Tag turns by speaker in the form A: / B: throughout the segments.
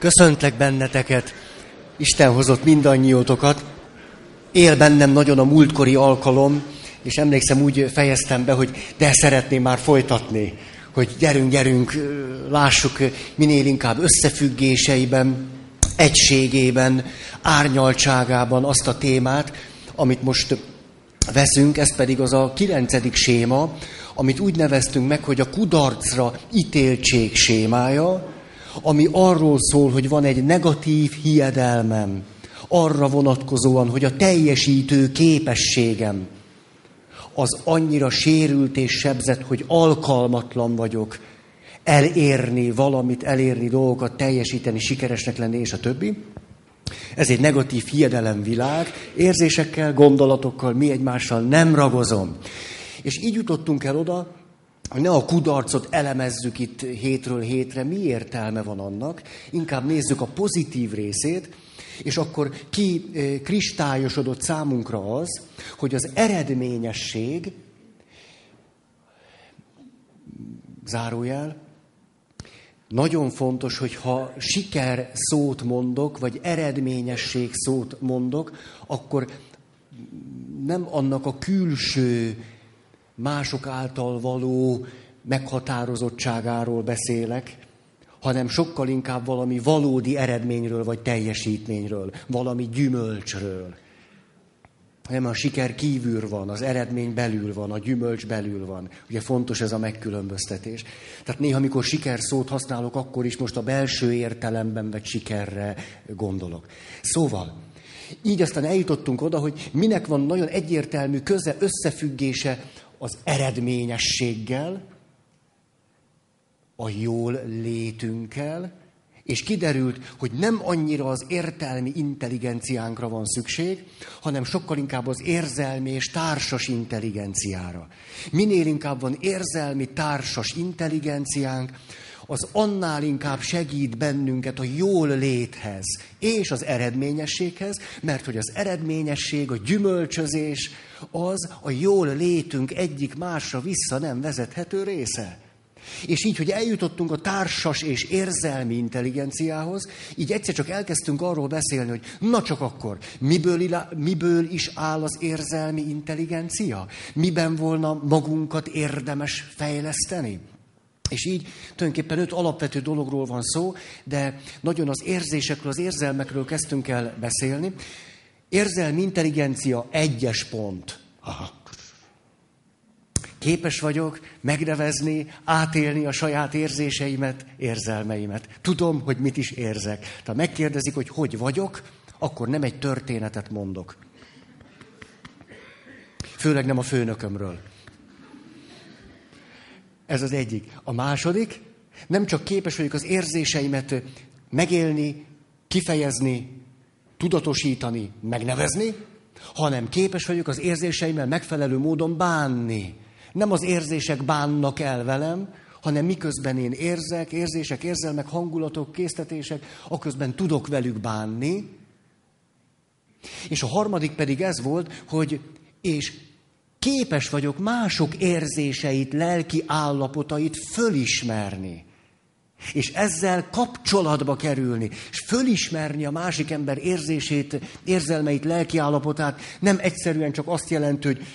A: Köszöntlek benneteket, Isten hozott mindannyiótokat. Él bennem nagyon a múltkori alkalom, és emlékszem úgy fejeztem be, hogy de szeretném már folytatni, hogy gyerünk, gyerünk, lássuk minél inkább összefüggéseiben, egységében, árnyaltságában azt a témát, amit most veszünk, ez pedig az a kilencedik séma, amit úgy neveztünk meg, hogy a kudarcra ítéltség sémája, ami arról szól, hogy van egy negatív hiedelmem, arra vonatkozóan, hogy a teljesítő képességem az annyira sérült és sebzett, hogy alkalmatlan vagyok elérni valamit, elérni dolgokat, teljesíteni, sikeresnek lenni, és a többi. Ez egy negatív hiedelemvilág, érzésekkel, gondolatokkal, mi egymással nem ragozom. És így jutottunk el oda, ne a kudarcot elemezzük itt hétről hétre, mi értelme van annak, inkább nézzük a pozitív részét, és akkor ki eh, kristályosodott számunkra az, hogy az eredményesség, zárójel, nagyon fontos, hogy ha siker szót mondok, vagy eredményesség szót mondok, akkor nem annak a külső mások által való meghatározottságáról beszélek, hanem sokkal inkább valami valódi eredményről vagy teljesítményről, valami gyümölcsről. Nem a siker kívül van, az eredmény belül van, a gyümölcs belül van. Ugye fontos ez a megkülönböztetés. Tehát néha, amikor siker szót használok, akkor is most a belső értelemben vett sikerre gondolok. Szóval, így aztán eljutottunk oda, hogy minek van nagyon egyértelmű köze, összefüggése az eredményességgel, a jól létünkkel, és kiderült, hogy nem annyira az értelmi intelligenciánkra van szükség, hanem sokkal inkább az érzelmi és társas intelligenciára. Minél inkább van érzelmi társas intelligenciánk, az annál inkább segít bennünket a jól léthez és az eredményességhez, mert hogy az eredményesség, a gyümölcsözés az a jól létünk egyik másra vissza nem vezethető része. És így, hogy eljutottunk a társas és érzelmi intelligenciához, így egyszer csak elkezdtünk arról beszélni, hogy na csak akkor, miből, ilá, miből is áll az érzelmi intelligencia? Miben volna magunkat érdemes fejleszteni? És így tulajdonképpen öt alapvető dologról van szó, de nagyon az érzésekről, az érzelmekről kezdtünk el beszélni. Érzelmi intelligencia egyes pont. Aha. Képes vagyok megnevezni, átélni a saját érzéseimet, érzelmeimet. Tudom, hogy mit is érzek. Tehát megkérdezik, hogy hogy vagyok, akkor nem egy történetet mondok. Főleg nem a főnökömről. Ez az egyik. A második, nem csak képes vagyok az érzéseimet megélni, kifejezni, tudatosítani, megnevezni, hanem képes vagyok az érzéseimmel megfelelő módon bánni. Nem az érzések bánnak el velem, hanem miközben én érzek, érzések, érzelmek, hangulatok, késztetések, aközben tudok velük bánni. És a harmadik pedig ez volt, hogy és képes vagyok mások érzéseit, lelki állapotait fölismerni. És ezzel kapcsolatba kerülni, és fölismerni a másik ember érzését, érzelmeit, lelki állapotát, nem egyszerűen csak azt jelenti, hogy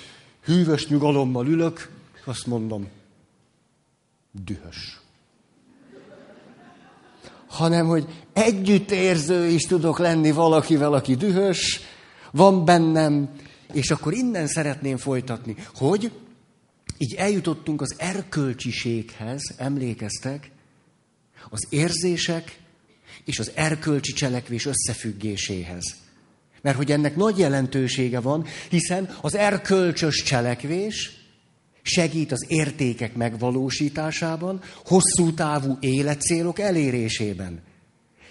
A: hűvös nyugalommal ülök, azt mondom, dühös. Hanem, hogy együttérző is tudok lenni valakivel, aki dühös, van bennem, és akkor innen szeretném folytatni, hogy így eljutottunk az erkölcsiséghez, emlékeztek, az érzések és az erkölcsi cselekvés összefüggéséhez. Mert hogy ennek nagy jelentősége van, hiszen az erkölcsös cselekvés segít az értékek megvalósításában, hosszú távú életcélok elérésében.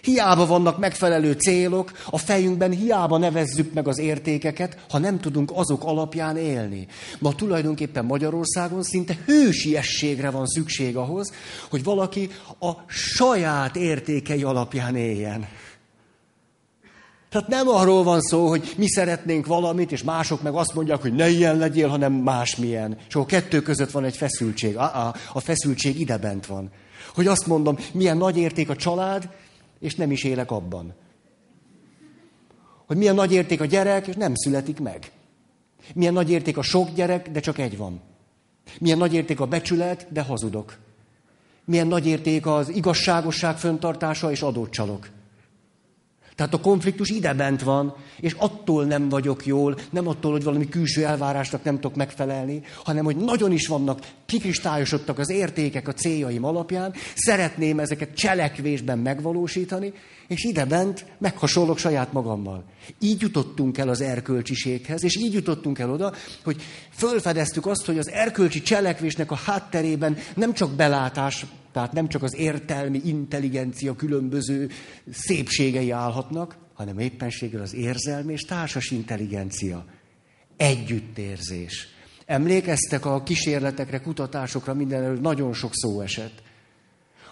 A: Hiába vannak megfelelő célok, a fejünkben hiába nevezzük meg az értékeket, ha nem tudunk azok alapján élni. Ma tulajdonképpen Magyarországon szinte hősiességre van szükség ahhoz, hogy valaki a saját értékei alapján éljen. Tehát nem arról van szó, hogy mi szeretnénk valamit, és mások meg azt mondják, hogy ne ilyen legyél, hanem másmilyen. És a kettő között van egy feszültség. A, a, a feszültség ide bent van. Hogy azt mondom, milyen nagy érték a család, és nem is élek abban. Hogy milyen nagy érték a gyerek, és nem születik meg. Milyen nagy érték a sok gyerek, de csak egy van. Milyen nagy érték a becsület, de hazudok. Milyen nagy érték az igazságosság föntartása, és adót csalok. Tehát a konfliktus ide bent van, és attól nem vagyok jól, nem attól, hogy valami külső elvárásnak nem tudok megfelelni, hanem hogy nagyon is vannak, kikristályosodtak az értékek a céljaim alapján, szeretném ezeket cselekvésben megvalósítani, és ide bent meghasonlok saját magammal. Így jutottunk el az erkölcsiséghez, és így jutottunk el oda, hogy fölfedeztük azt, hogy az erkölcsi cselekvésnek a hátterében nem csak belátás, tehát nem csak az értelmi intelligencia különböző szépségei állhatnak, hanem éppenséggel az érzelmi és társas intelligencia. Együttérzés. Emlékeztek a kísérletekre, kutatásokra, mindenről nagyon sok szó esett,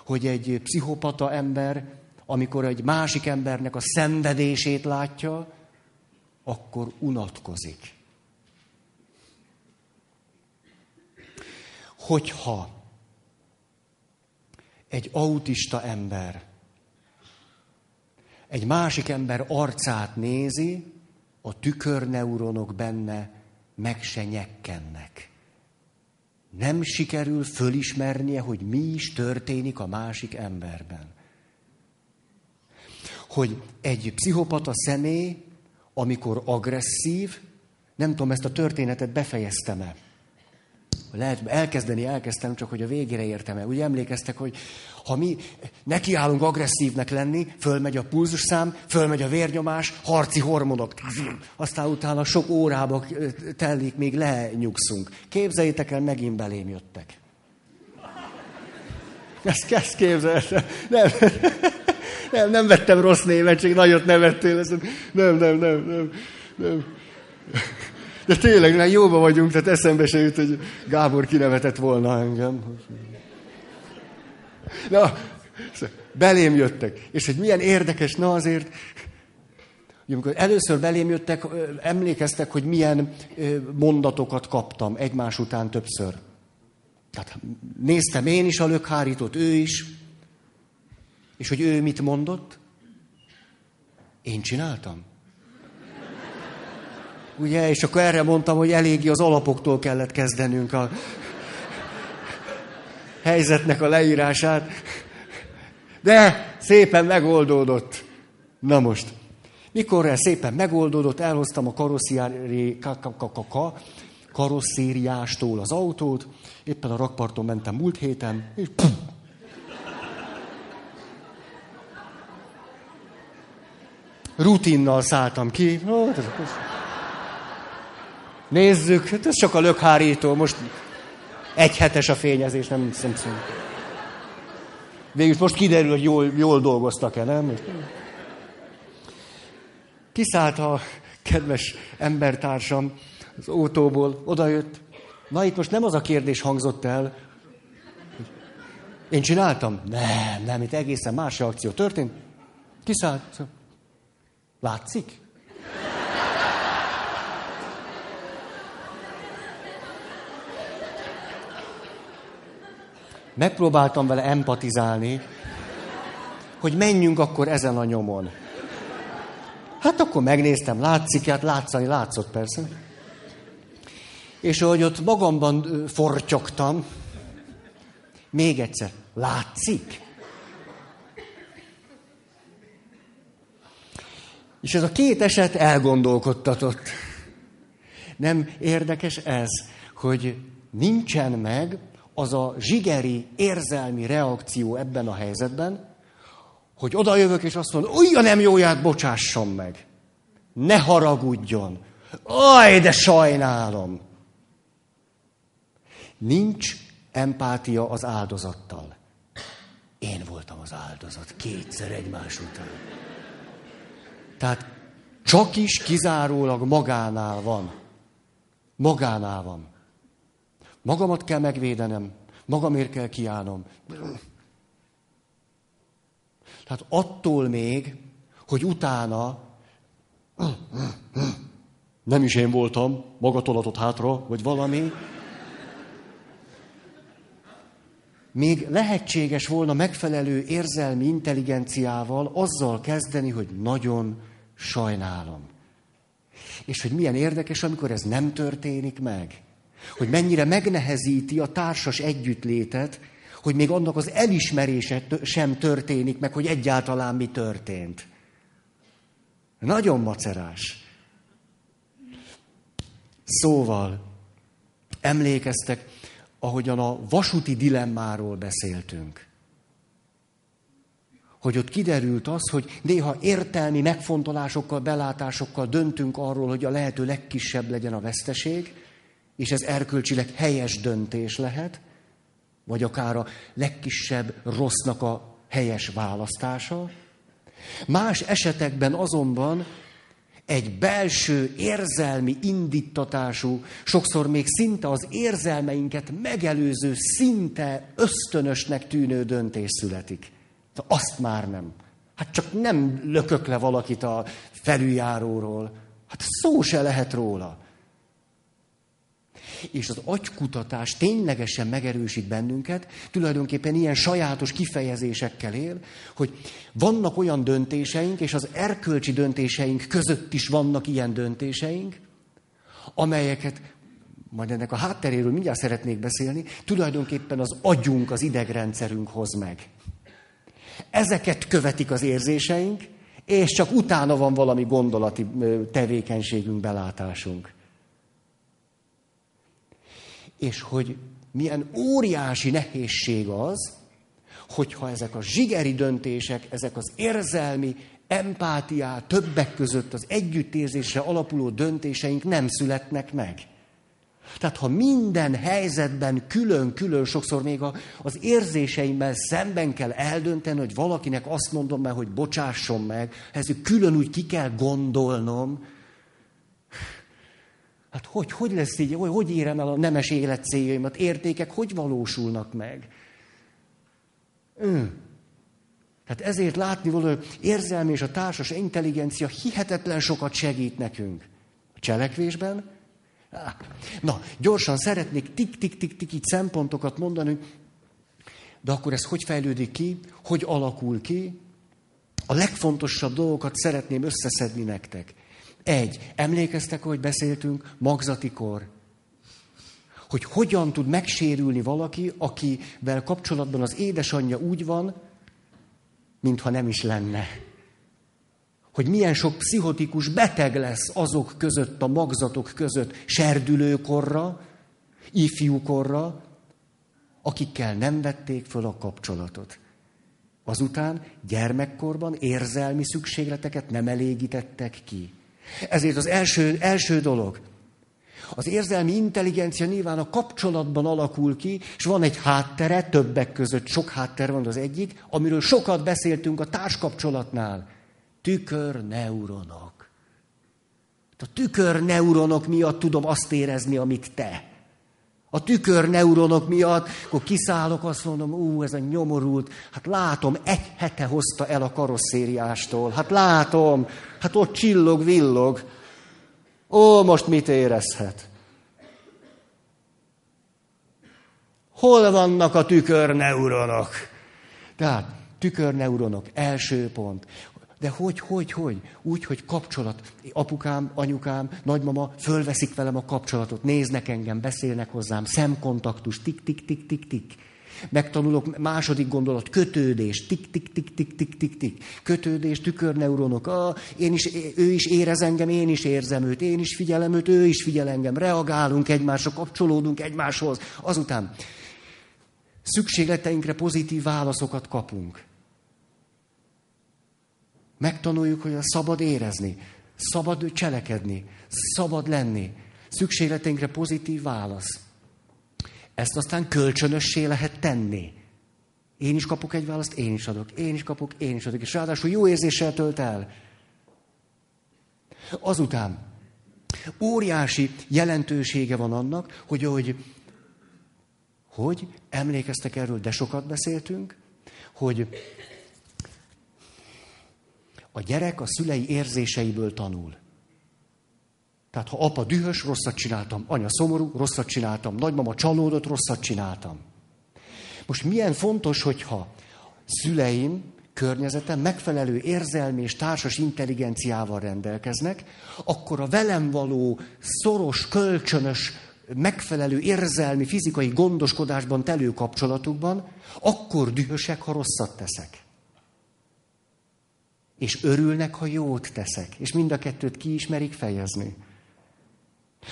A: hogy egy pszichopata ember amikor egy másik embernek a szenvedését látja, akkor unatkozik. Hogyha egy autista ember egy másik ember arcát nézi, a tükörneuronok benne meg se nyekkennek. Nem sikerül fölismernie, hogy mi is történik a másik emberben hogy egy pszichopata személy, amikor agresszív, nem tudom, ezt a történetet befejeztem-e. Lehet elkezdeni, elkezdtem, csak hogy a végére értem el. Úgy emlékeztek, hogy ha mi nekiállunk agresszívnek lenni, fölmegy a pulzusszám, fölmegy a vérnyomás, harci hormonok. Aztán utána sok órába telik, még lenyugszunk. Képzeljétek el, megint belém jöttek. Ezt, ezt képzeljétek. Nem. Nem, nem vettem rossz névet, csak nagyot nevettél. Nem, nem, nem, nem, nem. De tényleg, már jóba vagyunk, tehát eszembe se jut, hogy Gábor kinevetett volna engem. Na, belém jöttek. És hogy milyen érdekes, na azért, amikor először belém jöttek, emlékeztek, hogy milyen mondatokat kaptam egymás után többször. Tehát néztem én is a lökhárítót, ő is. És hogy ő mit mondott? Én csináltam. Ugye, és akkor erre mondtam, hogy eléggé az alapoktól kellett kezdenünk a helyzetnek a leírását. De szépen megoldódott. Na most, mikor ez szépen megoldódott, elhoztam a karosszéri, karosszériástól az autót, éppen a rakparton mentem múlt héten, és pff, rutinnal szálltam ki. Nézzük, hát ez a lökhárító, most egy hetes a fényezés, nem hiszem Végül most kiderül, hogy jól, jól dolgoztak-e, nem? Kiszállt a kedves embertársam az autóból, odajött. Na itt most nem az a kérdés hangzott el, hogy én csináltam? Nem, nem, itt egészen más reakció történt. Kiszállt. Látszik? Megpróbáltam vele empatizálni, hogy menjünk akkor ezen a nyomon. Hát akkor megnéztem, látszik, hát látszani látszott persze. És ahogy ott magamban fortyogtam, még egyszer, látszik? És ez a két eset elgondolkodtatott. Nem érdekes ez, hogy nincsen meg az a zsigeri, érzelmi reakció ebben a helyzetben, hogy oda jövök és azt mondom, olyan nem jóját bocsásson meg. Ne haragudjon. Aj, de sajnálom. Nincs empátia az áldozattal. Én voltam az áldozat kétszer egymás után. Tehát csak is kizárólag magánál van. Magánál van. Magamat kell megvédenem, magamért kell kiállnom. Tehát attól még, hogy utána nem is én voltam, magatolatot hátra, vagy valami. még lehetséges volna megfelelő érzelmi intelligenciával azzal kezdeni, hogy nagyon sajnálom. És hogy milyen érdekes, amikor ez nem történik meg. Hogy mennyire megnehezíti a társas együttlétet, hogy még annak az elismerése sem történik meg, hogy egyáltalán mi történt. Nagyon macerás. Szóval, emlékeztek, ahogyan a vasúti dilemmáról beszéltünk. Hogy ott kiderült az, hogy néha értelmi megfontolásokkal, belátásokkal döntünk arról, hogy a lehető legkisebb legyen a veszteség, és ez erkölcsileg helyes döntés lehet, vagy akár a legkisebb rossznak a helyes választása. Más esetekben azonban egy belső érzelmi indítatású, sokszor még szinte az érzelmeinket megelőző, szinte ösztönösnek tűnő döntés születik. De azt már nem. Hát csak nem lökök le valakit a felüljáróról. Hát szó se lehet róla és az agykutatás ténylegesen megerősít bennünket, tulajdonképpen ilyen sajátos kifejezésekkel él, hogy vannak olyan döntéseink, és az erkölcsi döntéseink között is vannak ilyen döntéseink, amelyeket, majd ennek a hátteréről mindjárt szeretnék beszélni, tulajdonképpen az agyunk, az idegrendszerünk hoz meg. Ezeket követik az érzéseink, és csak utána van valami gondolati tevékenységünk, belátásunk és hogy milyen óriási nehézség az, hogyha ezek a zsigeri döntések, ezek az érzelmi, empátiá, többek között az együttérzésre alapuló döntéseink nem születnek meg. Tehát ha minden helyzetben külön-külön, sokszor még az érzéseimmel szemben kell eldönteni, hogy valakinek azt mondom meg, hogy bocsásson meg, ez külön úgy ki kell gondolnom, hogy, hogy lesz így, hogy, hogy érem el a nemes élet céljaimat, értékek, hogy valósulnak meg? Ő. Tehát ezért látni való érzelmi és a társas intelligencia hihetetlen sokat segít nekünk. A cselekvésben. Na, gyorsan szeretnék tik-tik-tik-tik így szempontokat mondani, de akkor ez hogy fejlődik ki, hogy alakul ki? A legfontosabb dolgokat szeretném összeszedni nektek. Egy, emlékeztek, hogy beszéltünk, magzatikor. Hogy hogyan tud megsérülni valaki, akivel kapcsolatban az édesanyja úgy van, mintha nem is lenne. Hogy milyen sok pszichotikus beteg lesz azok között, a magzatok között, serdülőkorra, ifjúkorra, akikkel nem vették föl a kapcsolatot. Azután gyermekkorban érzelmi szükségleteket nem elégítettek ki. Ezért az első, első dolog, az érzelmi intelligencia nyilván a kapcsolatban alakul ki, és van egy háttere, többek között sok hátter van az egyik, amiről sokat beszéltünk a társkapcsolatnál. Tükörneuronok. A tükörneuronok miatt tudom azt érezni, amit te. A tükörneuronok miatt, akkor kiszállok, azt mondom, ú, ez a nyomorult, hát látom, egy hete hozta el a karosszériástól. Hát látom, hát ott csillog, villog. Ó, most mit érezhet? Hol vannak a tükörneuronok? Tehát tükörneuronok, első pont. De hogy, hogy, hogy? Úgy, hogy kapcsolat. Apukám, anyukám, nagymama fölveszik velem a kapcsolatot, néznek engem, beszélnek hozzám, szemkontaktus, tik, tik, tik, tik, tik. Megtanulok, második gondolat, kötődés, tik, tik, tik, tik, tik, tik, tik. Kötődés, tükörneuronok, ah, én is, ő is érez engem, én is érzem őt, én is figyelem őt, ő is figyel engem, reagálunk egymásra, kapcsolódunk egymáshoz. Azután szükségleteinkre pozitív válaszokat kapunk. Megtanuljuk, hogy a szabad érezni, szabad cselekedni, szabad lenni. Szükségleteinkre pozitív válasz. Ezt aztán kölcsönössé lehet tenni. Én is kapok egy választ, én is adok, én is kapok, én is adok. És ráadásul jó érzéssel tölt el. Azután óriási jelentősége van annak, hogy, hogy, hogy emlékeztek erről, de sokat beszéltünk, hogy a gyerek a szülei érzéseiből tanul. Tehát ha apa dühös, rosszat csináltam, anya szomorú, rosszat csináltam, nagymama csalódott, rosszat csináltam. Most milyen fontos, hogyha szüleim, környezetem megfelelő érzelmi és társas intelligenciával rendelkeznek, akkor a velem való szoros, kölcsönös, megfelelő érzelmi, fizikai gondoskodásban telő kapcsolatukban, akkor dühösek, ha rosszat teszek. És örülnek, ha jót teszek. És mind a kettőt kiismerik fejezni.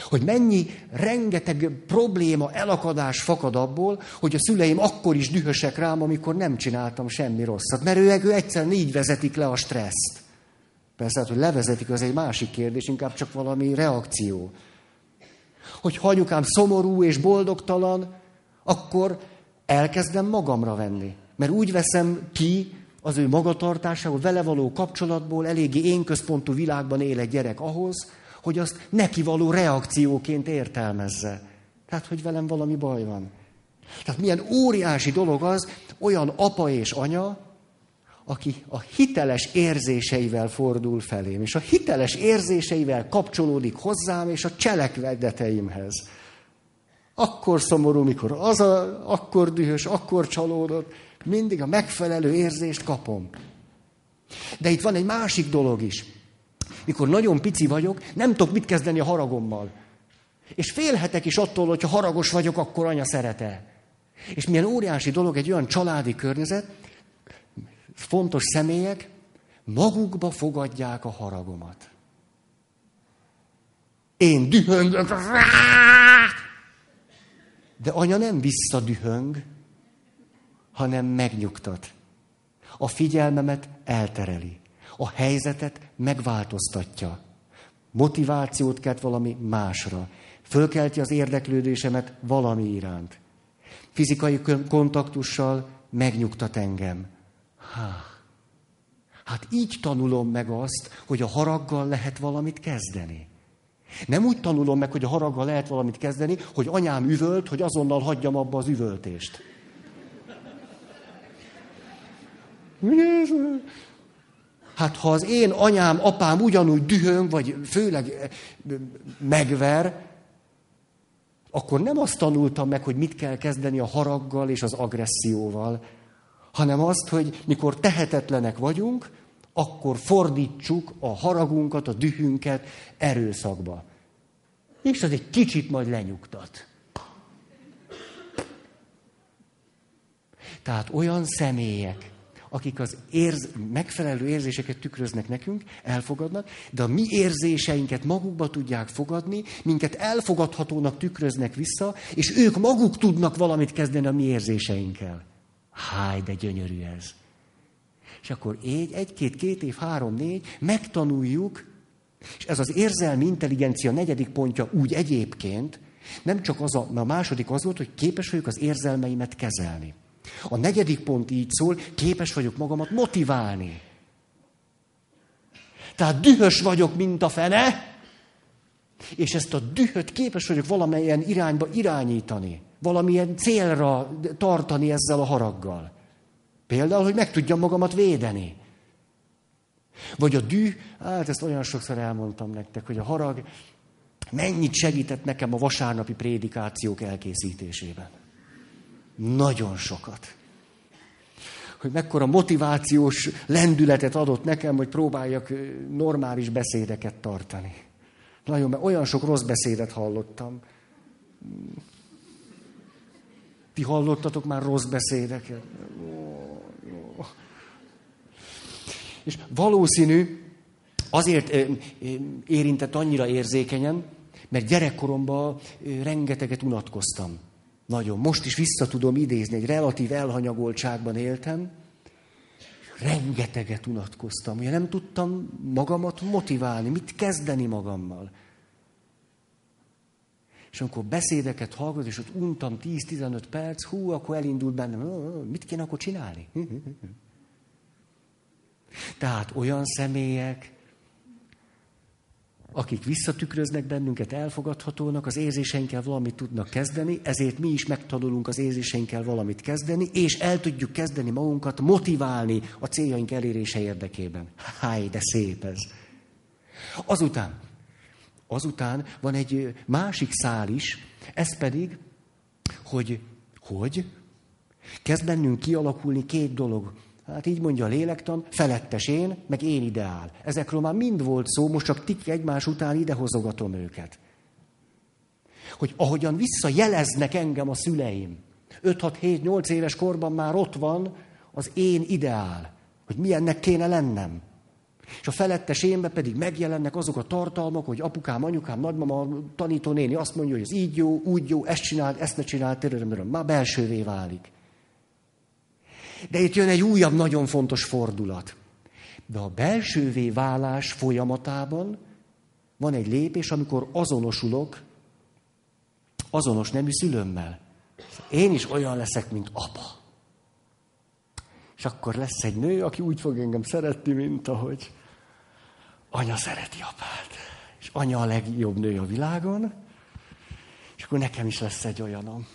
A: Hogy mennyi rengeteg probléma, elakadás fakad abból, hogy a szüleim akkor is dühösek rám, amikor nem csináltam semmi rosszat. Mert ők ő egyszerűen így vezetik le a stresszt. Persze, hát, hogy levezetik, az egy másik kérdés, inkább csak valami reakció. Hogy ha anyukám szomorú és boldogtalan, akkor elkezdem magamra venni. Mert úgy veszem ki az ő magatartásából, vele való kapcsolatból, eléggé én központú világban él egy gyerek ahhoz, hogy azt neki való reakcióként értelmezze. Tehát, hogy velem valami baj van. Tehát milyen óriási dolog az, olyan apa és anya, aki a hiteles érzéseivel fordul felém, és a hiteles érzéseivel kapcsolódik hozzám és a cselekedeteimhez. Akkor szomorú, mikor az a, akkor dühös, akkor csalódott, mindig a megfelelő érzést kapom. De itt van egy másik dolog is mikor nagyon pici vagyok, nem tudok mit kezdeni a haragommal. És félhetek is attól, hogyha haragos vagyok, akkor anya szerete. És milyen óriási dolog egy olyan családi környezet, fontos személyek magukba fogadják a haragomat. Én dühöngök, de anya nem visszadühöng, hanem megnyugtat. A figyelmemet eltereli a helyzetet megváltoztatja. Motivációt kelt valami másra. Fölkelti az érdeklődésemet valami iránt. Fizikai kontaktussal megnyugtat engem. Há. Hát így tanulom meg azt, hogy a haraggal lehet valamit kezdeni. Nem úgy tanulom meg, hogy a haraggal lehet valamit kezdeni, hogy anyám üvölt, hogy azonnal hagyjam abba az üvöltést. Hát ha az én anyám, apám ugyanúgy dühöng, vagy főleg eh, megver, akkor nem azt tanultam meg, hogy mit kell kezdeni a haraggal és az agresszióval, hanem azt, hogy mikor tehetetlenek vagyunk, akkor fordítsuk a haragunkat, a dühünket erőszakba. És az egy kicsit majd lenyugtat. Tehát olyan személyek, akik az érz, megfelelő érzéseket tükröznek nekünk, elfogadnak, de a mi érzéseinket magukba tudják fogadni, minket elfogadhatónak tükröznek vissza, és ők maguk tudnak valamit kezdeni a mi érzéseinkkel. Háj, de gyönyörű ez. És akkor egy, egy, két, két év, három, négy, megtanuljuk, és ez az érzelmi intelligencia negyedik pontja úgy egyébként, nem csak az a, a második az volt, hogy képes vagyok az érzelmeimet kezelni. A negyedik pont így szól, képes vagyok magamat motiválni. Tehát dühös vagyok, mint a fene, és ezt a dühöt képes vagyok valamilyen irányba irányítani, valamilyen célra tartani ezzel a haraggal. Például, hogy meg tudjam magamat védeni. Vagy a düh, hát ezt olyan sokszor elmondtam nektek, hogy a harag mennyit segített nekem a vasárnapi prédikációk elkészítésében. Nagyon sokat. Hogy mekkora motivációs lendületet adott nekem, hogy próbáljak normális beszédeket tartani. Nagyon, mert olyan sok rossz beszédet hallottam. Ti hallottatok már rossz beszédeket? És valószínű, azért érintett annyira érzékenyen, mert gyerekkoromban rengeteget unatkoztam. Nagyon. Most is vissza tudom idézni, egy relatív elhanyagoltságban éltem. Rengeteget unatkoztam. Ugye nem tudtam magamat motiválni, mit kezdeni magammal. És amikor beszédeket hallgat, és ott untam 10-15 perc, hú, akkor elindult bennem, mit kéne akkor csinálni? Tehát olyan személyek, akik visszatükröznek bennünket elfogadhatónak, az érzéseinkkel valamit tudnak kezdeni, ezért mi is megtanulunk az érzéseinkkel valamit kezdeni, és el tudjuk kezdeni magunkat motiválni a céljaink elérése érdekében. Háj, de szép ez. Azután, azután van egy másik szál is, ez pedig, hogy, hogy Kezd bennünk kialakulni két dolog. Hát így mondja a lélektan, felettes én, meg én ideál. Ezekről már mind volt szó, most csak tik egymás után idehozogatom őket. Hogy ahogyan visszajeleznek engem a szüleim, 5-6-7-8 éves korban már ott van az én ideál, hogy milyennek kéne lennem. És a felettes énbe pedig megjelennek azok a tartalmak, hogy apukám, anyukám, nagymama, tanítónéni azt mondja, hogy ez így jó, úgy jó, ezt csináld, ezt ne csináld, töröröm, már belsővé válik. De itt jön egy újabb, nagyon fontos fordulat. De a belsővé válás folyamatában van egy lépés, amikor azonosulok azonos nemű szülőmmel. Én is olyan leszek, mint apa. És akkor lesz egy nő, aki úgy fog engem szeretni, mint ahogy anya szereti apát. És anya a legjobb nő a világon, és akkor nekem is lesz egy olyanom.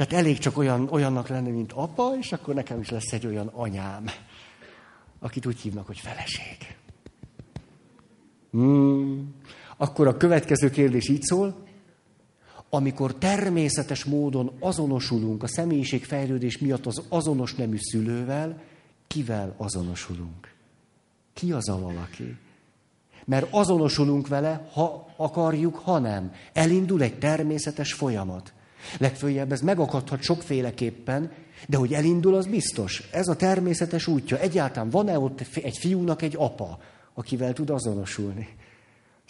A: Tehát elég csak olyan, olyannak lenni, mint apa, és akkor nekem is lesz egy olyan anyám, akit úgy hívnak, hogy feleség. Hmm. Akkor a következő kérdés így szól, amikor természetes módon azonosulunk a személyiségfejlődés miatt az azonos nemű szülővel, kivel azonosulunk? Ki az a valaki? Mert azonosulunk vele, ha akarjuk, ha nem. Elindul egy természetes folyamat. Legfőjebb ez megakadhat sokféleképpen, de hogy elindul, az biztos. Ez a természetes útja. Egyáltalán van-e ott egy fiúnak egy apa, akivel tud azonosulni?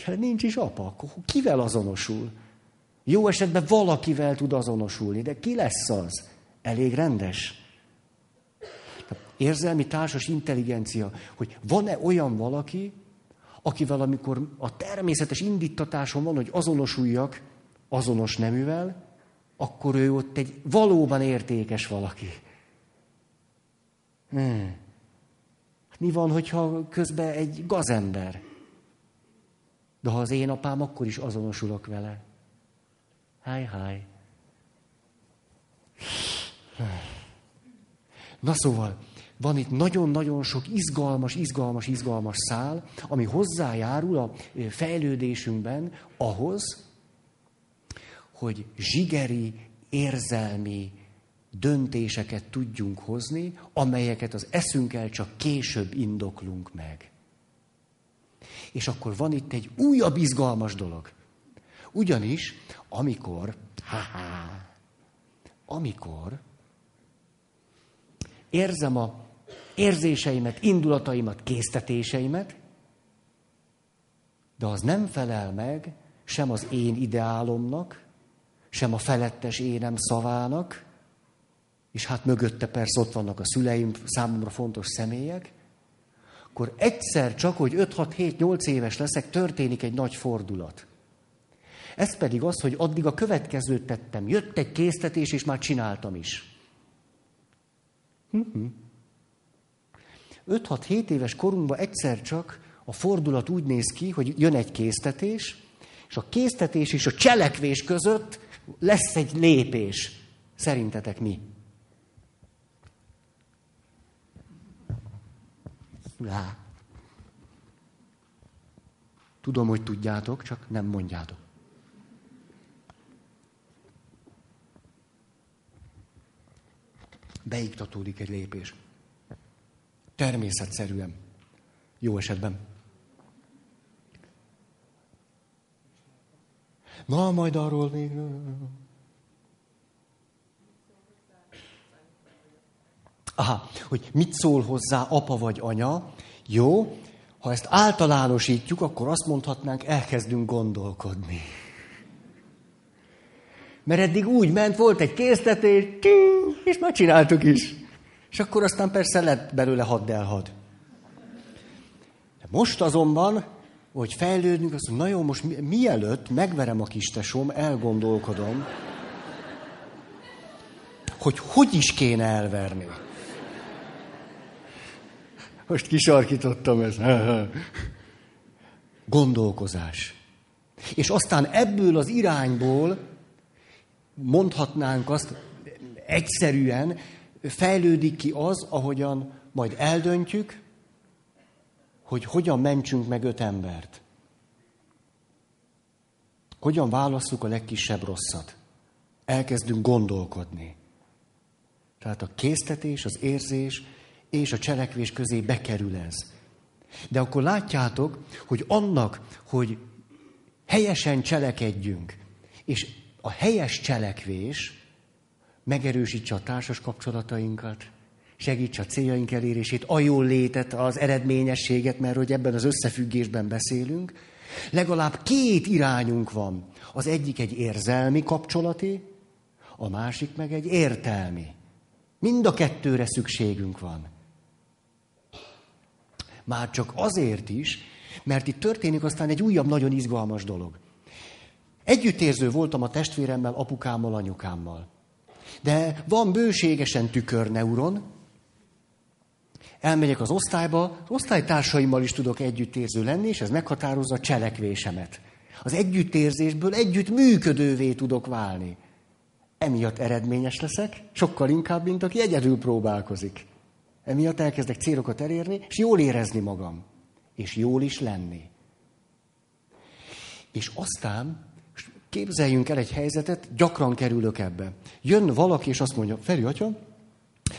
A: Ha nincs is apa, akkor kivel azonosul? Jó esetben valakivel tud azonosulni, de ki lesz az? Elég rendes? Érzelmi társas intelligencia, hogy van-e olyan valaki, akivel amikor a természetes indítatáson van, hogy azonosuljak azonos neművel, akkor ő ott egy valóban értékes valaki. Hmm. Mi van, hogyha közben egy gazember? De ha az én apám, akkor is azonosulok vele. Háj, háj. Na szóval, van itt nagyon-nagyon sok izgalmas, izgalmas, izgalmas szál, ami hozzájárul a fejlődésünkben ahhoz, hogy zsigeri, érzelmi döntéseket tudjunk hozni, amelyeket az eszünkkel csak később indoklunk meg. És akkor van itt egy újabb izgalmas dolog. Ugyanis, amikor, ha-ha, amikor érzem a érzéseimet, indulataimat, késztetéseimet, de az nem felel meg sem az én ideálomnak, sem a felettes énem szavának, és hát mögötte persze ott vannak a szüleim, számomra fontos személyek, akkor egyszer csak, hogy 5-6-7-8 éves leszek, történik egy nagy fordulat. Ez pedig az, hogy addig a következőt tettem. Jött egy késztetés, és már csináltam is. 5-6-7 éves korunkban egyszer csak a fordulat úgy néz ki, hogy jön egy késztetés, és a késztetés és a cselekvés között lesz egy lépés. Szerintetek mi? Lá. Tudom, hogy tudjátok, csak nem mondjátok. Beiktatódik egy lépés. Természetszerűen. Jó esetben. Na, majd arról még... Aha, hogy mit szól hozzá apa vagy anya. Jó, ha ezt általánosítjuk, akkor azt mondhatnánk, elkezdünk gondolkodni. Mert eddig úgy ment, volt egy késztetés, és már csináltuk is. És akkor aztán persze lett belőle haddelhad. De most azonban hogy fejlődünk, azt mondom, na jó, most mi, mielőtt megverem a kistesom, elgondolkodom, hogy hogy is kéne elverni. Most kisarkítottam ezt. Gondolkozás. És aztán ebből az irányból mondhatnánk azt egyszerűen, fejlődik ki az, ahogyan majd eldöntjük, hogy hogyan mentsünk meg öt embert. Hogyan válasszuk a legkisebb rosszat. Elkezdünk gondolkodni. Tehát a késztetés, az érzés és a cselekvés közé bekerül ez. De akkor látjátok, hogy annak, hogy helyesen cselekedjünk, és a helyes cselekvés megerősítse a társas kapcsolatainkat, segítse a céljaink elérését, a jól létet, az eredményességet, mert hogy ebben az összefüggésben beszélünk. Legalább két irányunk van. Az egyik egy érzelmi kapcsolati, a másik meg egy értelmi. Mind a kettőre szükségünk van. Már csak azért is, mert itt történik aztán egy újabb, nagyon izgalmas dolog. Együttérző voltam a testvéremmel, apukámmal, anyukámmal. De van bőségesen tükörneuron, elmegyek az osztályba, az osztálytársaimmal is tudok együttérző lenni, és ez meghatározza a cselekvésemet. Az együttérzésből együtt működővé tudok válni. Emiatt eredményes leszek, sokkal inkább, mint aki egyedül próbálkozik. Emiatt elkezdek célokat elérni, és jól érezni magam. És jól is lenni. És aztán képzeljünk el egy helyzetet, gyakran kerülök ebbe. Jön valaki, és azt mondja, Feri atya,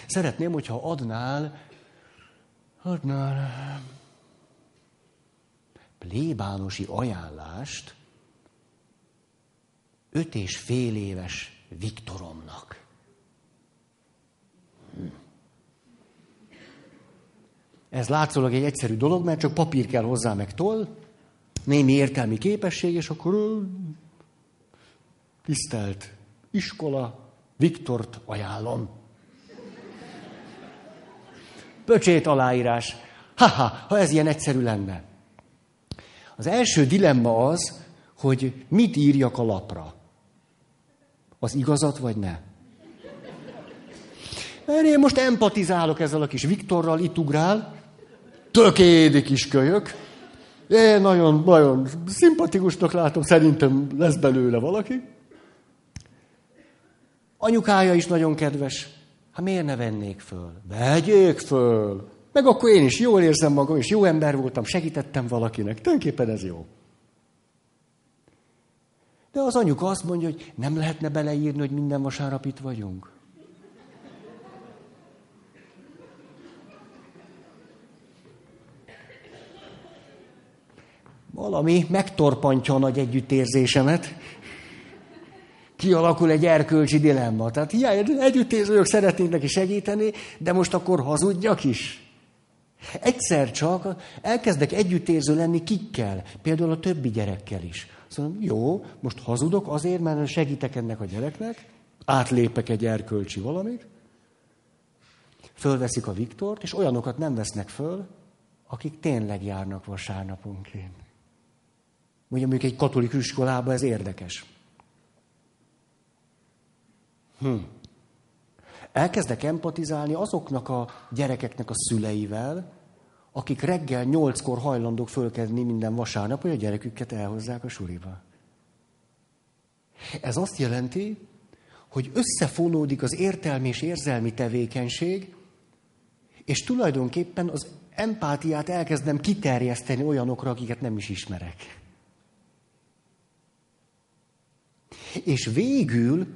A: szeretném, hogyha adnál, adnál plébánosi ajánlást öt és fél éves Viktoromnak. Hm. Ez látszólag egy egyszerű dolog, mert csak papír kell hozzá, meg toll, némi értelmi képesség, és akkor tisztelt iskola, Viktort ajánlom. Pöcsét aláírás. Haha, ha ez ilyen egyszerű lenne. Az első dilemma az, hogy mit írjak a lapra. Az igazat vagy ne? Mert én most empatizálok ezzel a kis Viktorral, itt ugrál, tökédi kis kölyök. Én nagyon, nagyon szimpatikusnak látom, szerintem lesz belőle valaki. Anyukája is nagyon kedves. Hát miért ne vennék föl? Vegyék föl! Meg akkor én is jól érzem magam, és jó ember voltam, segítettem valakinek. Tulajdonképpen ez jó. De az anyuka azt mondja, hogy nem lehetne beleírni, hogy minden vasárnap itt vagyunk. Valami megtorpantja a nagy együttérzésemet. Kialakul egy erkölcsi dilemma. Tehát hiány együttérzők szeretnének neki segíteni, de most akkor hazudjak is. Egyszer csak elkezdek együttérző lenni kikkel, például a többi gyerekkel is. Szóval jó, most hazudok azért, mert segítek ennek a gyereknek, átlépek egy erkölcsi valamit, fölveszik a Viktort, és olyanokat nem vesznek föl, akik tényleg járnak vasárnaponként. Mondjuk egy katolikus iskolában ez érdekes. Hm. Elkezdek empatizálni azoknak a gyerekeknek a szüleivel, akik reggel nyolckor hajlandók fölkedni minden vasárnap, hogy a gyereküket elhozzák a suliba. Ez azt jelenti, hogy összefonódik az értelmi és érzelmi tevékenység, és tulajdonképpen az empátiát elkezdem kiterjeszteni olyanokra, akiket nem is ismerek. És végül,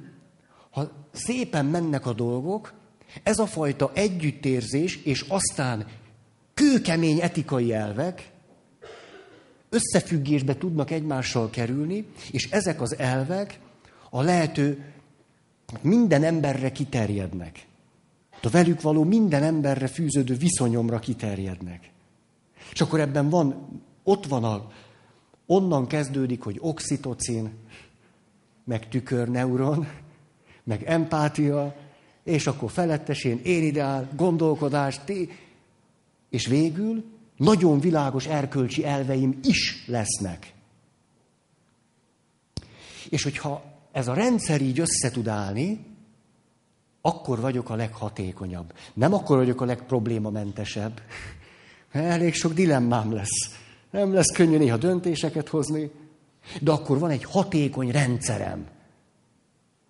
A: szépen mennek a dolgok, ez a fajta együttérzés, és aztán kőkemény etikai elvek összefüggésbe tudnak egymással kerülni, és ezek az elvek a lehető minden emberre kiterjednek. A velük való minden emberre fűződő viszonyomra kiterjednek. És akkor ebben van, ott van a, onnan kezdődik, hogy oxitocin, meg tükörneuron, meg empátia, és akkor felettesén én ideál, gondolkodás, ti, és végül nagyon világos erkölcsi elveim is lesznek. És hogyha ez a rendszer így össze tud állni, akkor vagyok a leghatékonyabb. Nem akkor vagyok a legproblémamentesebb. Elég sok dilemmám lesz. Nem lesz könnyű néha döntéseket hozni, de akkor van egy hatékony rendszerem,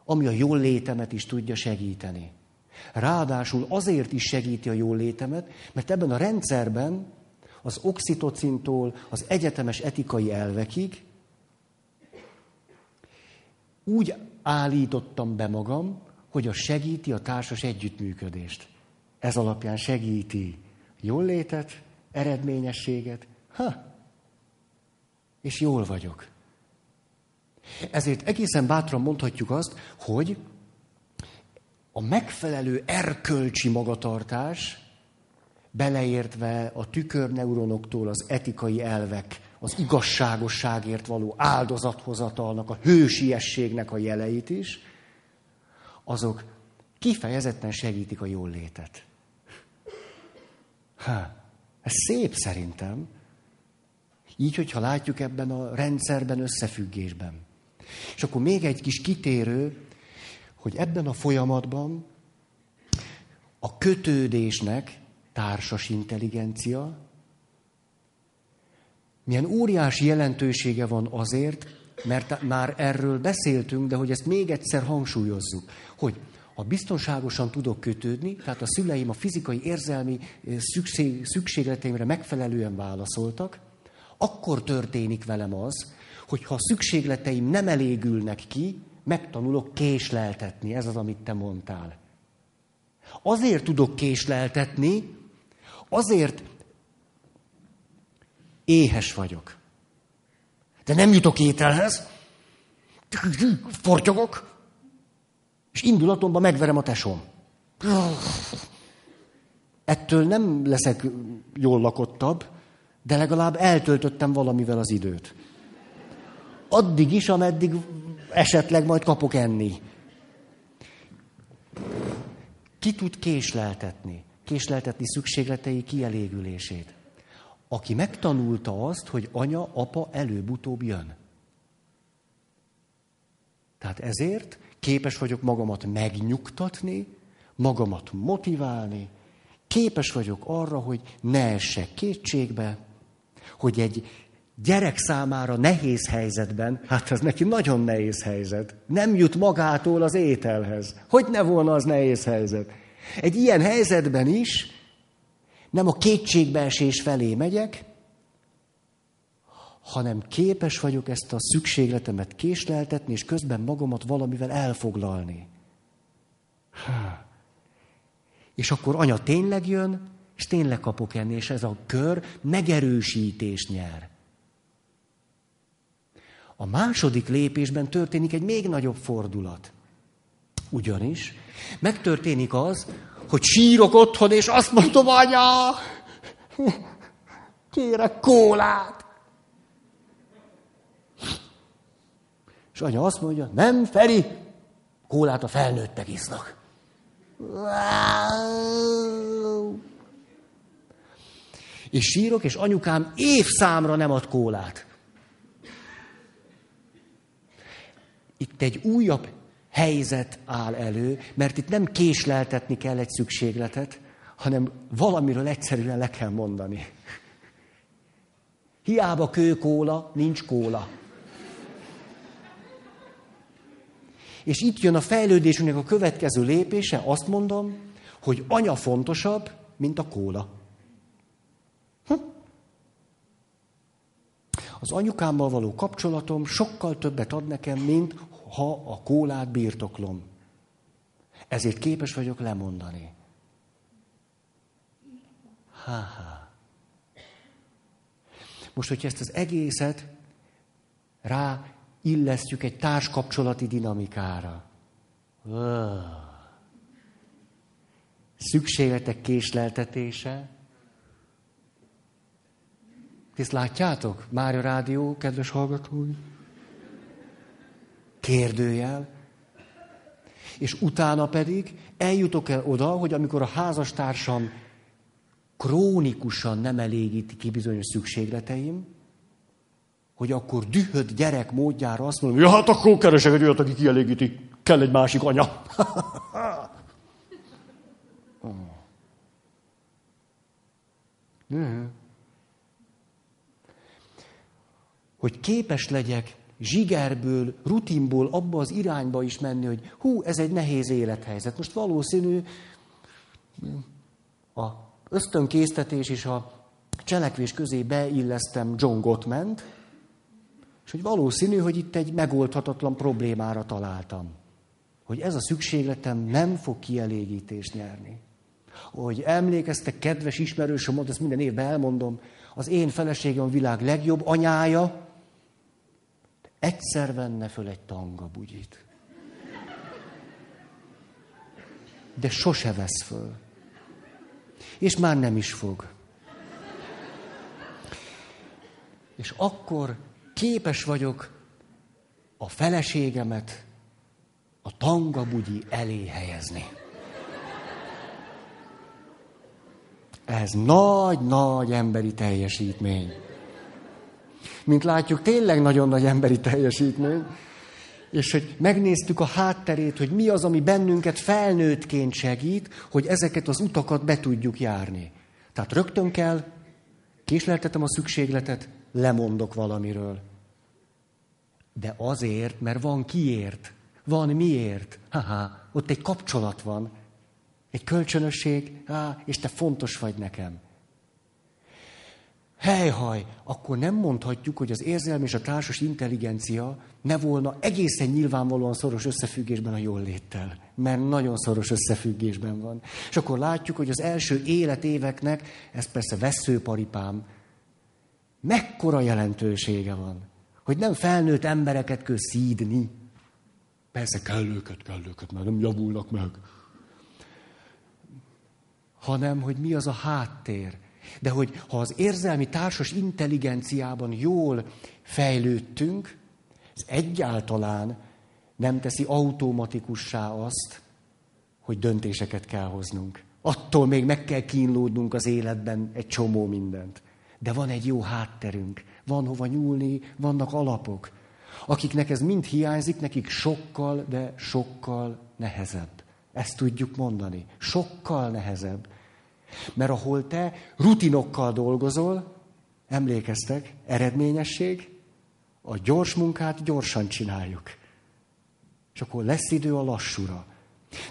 A: ami a jól létemet is tudja segíteni. Ráadásul azért is segíti a jól létemet, mert ebben a rendszerben az oxitocintól az egyetemes etikai elvekig úgy állítottam be magam, hogy az segíti a társas együttműködést. Ez alapján segíti jól létet, eredményességet. Ha, és jól vagyok. Ezért egészen bátran mondhatjuk azt, hogy a megfelelő erkölcsi magatartás, beleértve a tükörneuronoktól az etikai elvek, az igazságosságért való áldozathozatalnak, a hősiességnek a jeleit is, azok kifejezetten segítik a jól létet. Ha, ez szép szerintem. Így, hogyha látjuk ebben a rendszerben, összefüggésben. És akkor még egy kis kitérő, hogy ebben a folyamatban a kötődésnek társas intelligencia, milyen óriási jelentősége van azért, mert már erről beszéltünk, de hogy ezt még egyszer hangsúlyozzuk, hogy ha biztonságosan tudok kötődni, tehát a szüleim a fizikai, érzelmi szükség, szükségleteimre megfelelően válaszoltak, akkor történik velem az, hogy ha szükségleteim nem elégülnek ki, megtanulok késleltetni. Ez az, amit te mondtál. Azért tudok késleltetni, azért éhes vagyok. De nem jutok ételhez, fortyogok, és indulatomban megverem a tesom. Ettől nem leszek jól lakottabb, de legalább eltöltöttem valamivel az időt. Addig is, ameddig esetleg majd kapok enni. Ki tud késleltetni? Késleltetni szükségletei kielégülését. Aki megtanulta azt, hogy anya, apa előbb-utóbb jön. Tehát ezért képes vagyok magamat megnyugtatni, magamat motiválni, képes vagyok arra, hogy ne essek kétségbe, hogy egy gyerek számára nehéz helyzetben, hát ez neki nagyon nehéz helyzet, nem jut magától az ételhez. Hogy ne volna az nehéz helyzet? Egy ilyen helyzetben is nem a kétségbeesés felé megyek, hanem képes vagyok ezt a szükségletemet késleltetni, és közben magamat valamivel elfoglalni. És akkor anya tényleg jön, és tényleg kapok enni, és ez a kör megerősítés nyer. A második lépésben történik egy még nagyobb fordulat. Ugyanis megtörténik az, hogy sírok otthon, és azt mondom, anya, kérek kólát. És anya azt mondja, nem, Feri, kólát a felnőttek isznak. És sírok, és anyukám évszámra nem ad kólát. Itt egy újabb helyzet áll elő, mert itt nem késleltetni kell egy szükségletet, hanem valamiről egyszerűen le kell mondani. Hiába kőkóla, nincs kóla. És itt jön a fejlődésünknek a következő lépése, azt mondom, hogy anya fontosabb, mint a kóla. Az anyukámmal való kapcsolatom sokkal többet ad nekem, mint ha a kólát birtoklom. Ezért képes vagyok lemondani. Ha-ha. Most, hogyha ezt az egészet rá illesztjük egy társkapcsolati dinamikára. Szükségletek késleltetése. Ezt látjátok? Mária Rádió, kedves hallgatói? Kérdőjel. És utána pedig eljutok el oda, hogy amikor a házastársam krónikusan nem elégíti ki bizonyos szükségleteim, hogy akkor dühöd gyerek módjára azt mondom, ja, hát akkor keresek egy olyat, aki kielégíti, kell egy másik anya. Hogy képes legyek zsigerből, rutinból abba az irányba is menni, hogy hú, ez egy nehéz élethelyzet. Most valószínű a ösztönkésztetés és a cselekvés közé beillesztem John Gottment, és hogy valószínű, hogy itt egy megoldhatatlan problémára találtam. hogy ez a szükségletem nem fog kielégítést nyerni. Hogy emlékeztek, kedves ismerősöm, ezt minden évben elmondom, az én feleségem a világ legjobb anyája, egyszer venne föl egy tanga bugyit. De sose vesz föl. És már nem is fog. És akkor képes vagyok a feleségemet a tangabugyi elé helyezni. Ez nagy-nagy emberi teljesítmény. Mint látjuk, tényleg nagyon nagy emberi teljesítmény. És hogy megnéztük a hátterét, hogy mi az, ami bennünket felnőttként segít, hogy ezeket az utakat be tudjuk járni. Tehát rögtön kell, késleltetem a szükségletet, lemondok valamiről. De azért, mert van kiért, van miért. Haha, ott egy kapcsolat van, egy kölcsönösség, á, és te fontos vagy nekem. Helyhaj, akkor nem mondhatjuk, hogy az érzelmi és a társas intelligencia ne volna egészen nyilvánvalóan szoros összefüggésben a jól léttel. Mert nagyon szoros összefüggésben van. És akkor látjuk, hogy az első életéveknek, ez persze veszőparipám, mekkora jelentősége van. Hogy nem felnőtt embereket kell szídni. Persze kell őket, kell őket, mert nem javulnak meg. Hanem, hogy mi az a háttér. De hogy ha az érzelmi társas intelligenciában jól fejlődtünk, ez egyáltalán nem teszi automatikussá azt, hogy döntéseket kell hoznunk. Attól még meg kell kínlódnunk az életben egy csomó mindent. De van egy jó hátterünk, van hova nyúlni, vannak alapok. Akiknek ez mind hiányzik, nekik sokkal, de sokkal nehezebb. Ezt tudjuk mondani. Sokkal nehezebb. Mert ahol te rutinokkal dolgozol, emlékeztek, eredményesség, a gyors munkát gyorsan csináljuk. És akkor lesz idő a lassúra.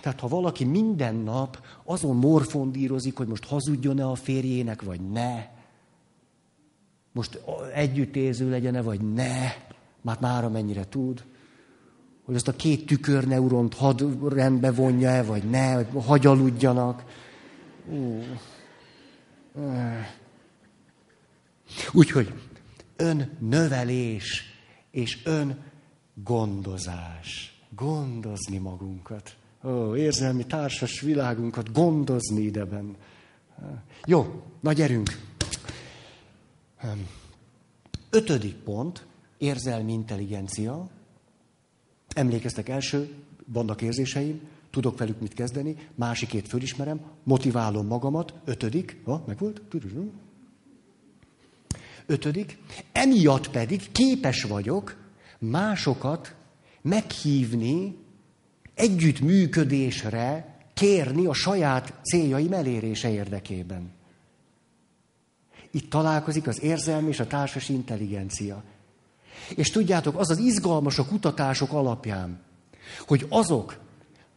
A: Tehát ha valaki minden nap azon morfondírozik, hogy most hazudjon-e a férjének, vagy ne, most együttérző legyen-e, vagy ne, már mára mennyire tud, hogy azt a két tükörneuront had rendbe vonja-e, vagy ne, hogy hagyaludjanak. Úgyhogy ön növelés és ön gondozás. Gondozni magunkat. Ó, érzelmi társas világunkat gondozni ideben. Jó, nagy erünk. Ötödik pont, érzelmi intelligencia. Emlékeztek első, vannak érzéseim, tudok velük mit kezdeni, másikét fölismerem, motiválom magamat, ötödik, ha, meg volt? Ötödik, emiatt pedig képes vagyok másokat meghívni, együttműködésre kérni a saját céljaim elérése érdekében. Itt találkozik az érzelmi és a társas intelligencia. És tudjátok, az az izgalmas a kutatások alapján, hogy azok,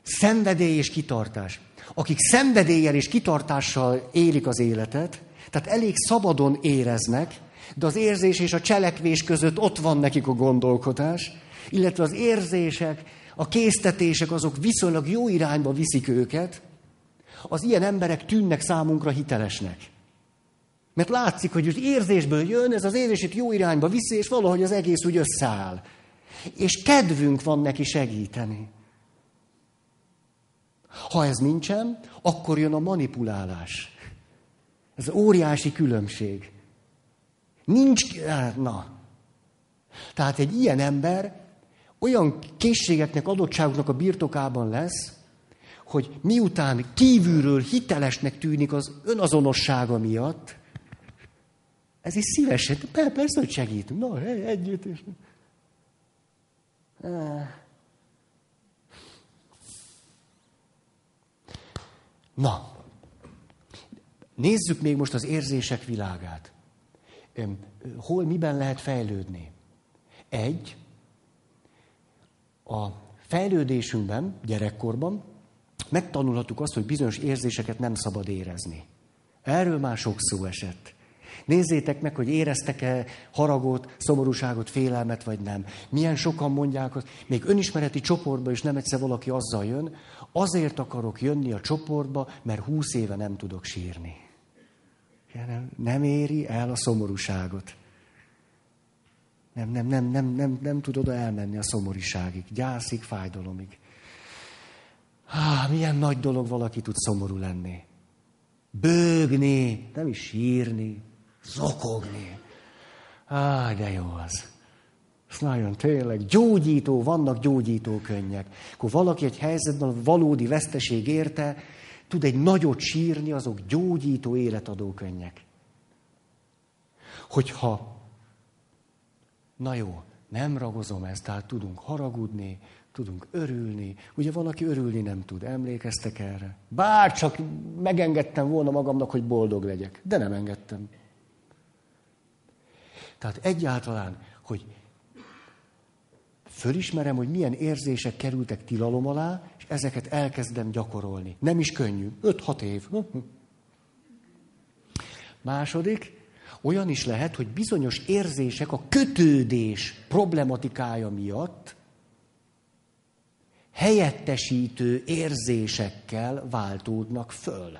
A: szenvedély és kitartás, akik szenvedéllyel és kitartással élik az életet, tehát elég szabadon éreznek, de az érzés és a cselekvés között ott van nekik a gondolkodás, illetve az érzések, a késztetések azok viszonylag jó irányba viszik őket, az ilyen emberek tűnnek számunkra hitelesnek. Mert látszik, hogy az érzésből jön, ez az érzését jó irányba viszi, és valahogy az egész úgy összeáll. És kedvünk van neki segíteni. Ha ez nincsen, akkor jön a manipulálás. Ez óriási különbség. Nincs, na. Tehát egy ilyen ember olyan készségeknek, adottságoknak a birtokában lesz, hogy miután kívülről hitelesnek tűnik az önazonossága miatt, ez is szívesen, persze, hogy segítünk. Na, együtt is. Na, nézzük még most az érzések világát. Hol, miben lehet fejlődni? Egy, a fejlődésünkben, gyerekkorban megtanulhatjuk azt, hogy bizonyos érzéseket nem szabad érezni. Erről már sok szó esett. Nézzétek meg, hogy éreztek-e haragot, szomorúságot, félelmet, vagy nem. Milyen sokan mondják, hogy még önismereti csoportba is nem egyszer valaki azzal jön, azért akarok jönni a csoportba, mert húsz éve nem tudok sírni. Nem, nem éri el a szomorúságot. Nem, nem, nem, nem, nem, nem tud oda elmenni a szomorúságig, gyászig, fájdalomig. Ah, milyen nagy dolog valaki tud szomorú lenni. Bőgni, nem is sírni, zokogni. Á, de jó az. Ez nagyon tényleg gyógyító, vannak gyógyító könnyek. Akkor valaki egy helyzetben valódi veszteség érte, tud egy nagyot sírni, azok gyógyító, életadó könnyek. Hogyha, na jó, nem ragozom ezt, tehát tudunk haragudni, tudunk örülni. Ugye valaki örülni nem tud, emlékeztek erre? Bár csak megengedtem volna magamnak, hogy boldog legyek, de nem engedtem. Tehát egyáltalán, hogy fölismerem, hogy milyen érzések kerültek tilalom alá, és ezeket elkezdem gyakorolni. Nem is könnyű. 5-6 év. Második, olyan is lehet, hogy bizonyos érzések a kötődés problematikája miatt helyettesítő érzésekkel váltódnak föl.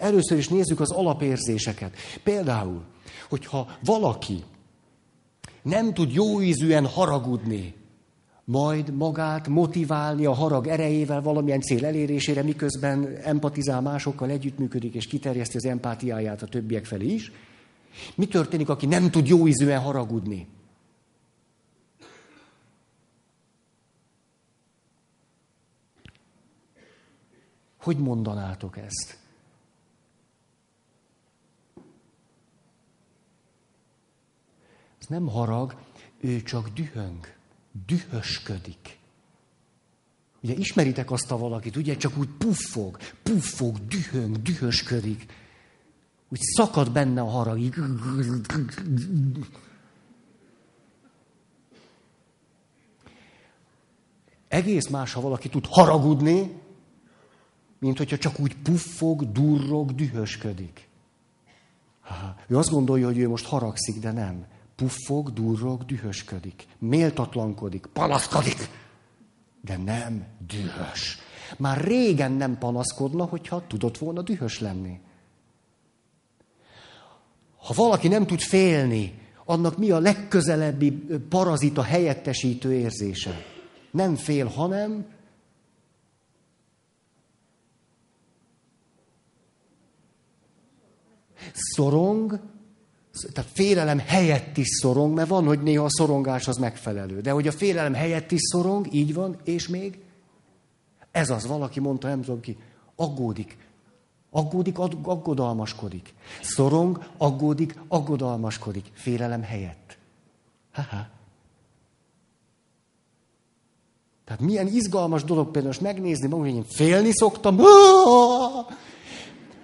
A: Először is nézzük az alapérzéseket. Például, hogyha valaki nem tud jóízűen haragudni, majd magát motiválni a harag erejével valamilyen cél elérésére, miközben empatizál másokkal, együttműködik és kiterjeszti az empátiáját a többiek felé is. Mi történik, aki nem tud jóízűen haragudni? Hogy mondanátok ezt? Nem harag, ő csak dühöng, dühösködik. Ugye ismeritek azt a valakit, ugye csak úgy puffog, puffog, dühöng, dühösködik. Úgy szakad benne a harag. Egész más, ha valaki tud haragudni, mint hogyha csak úgy puffog, durrog, dühösködik. Ő azt gondolja, hogy ő most haragszik, de nem. Puffog, durrog, dühösködik. Méltatlankodik, panaszkodik. De nem dühös. Már régen nem panaszkodna, hogyha tudott volna dühös lenni. Ha valaki nem tud félni, annak mi a legközelebbi parazita helyettesítő érzése? Nem fél, hanem Szorong, tehát félelem helyett is szorong, mert van, hogy néha a szorongás az megfelelő. De hogy a félelem helyett is szorong, így van, és még ez az, valaki mondta, nem tudom ki, aggódik. Aggódik, aggodalmaskodik. Szorong, aggódik, aggodalmaskodik. Félelem helyett. Ha-ha. Tehát milyen izgalmas dolog például most megnézni, hogy én félni szoktam.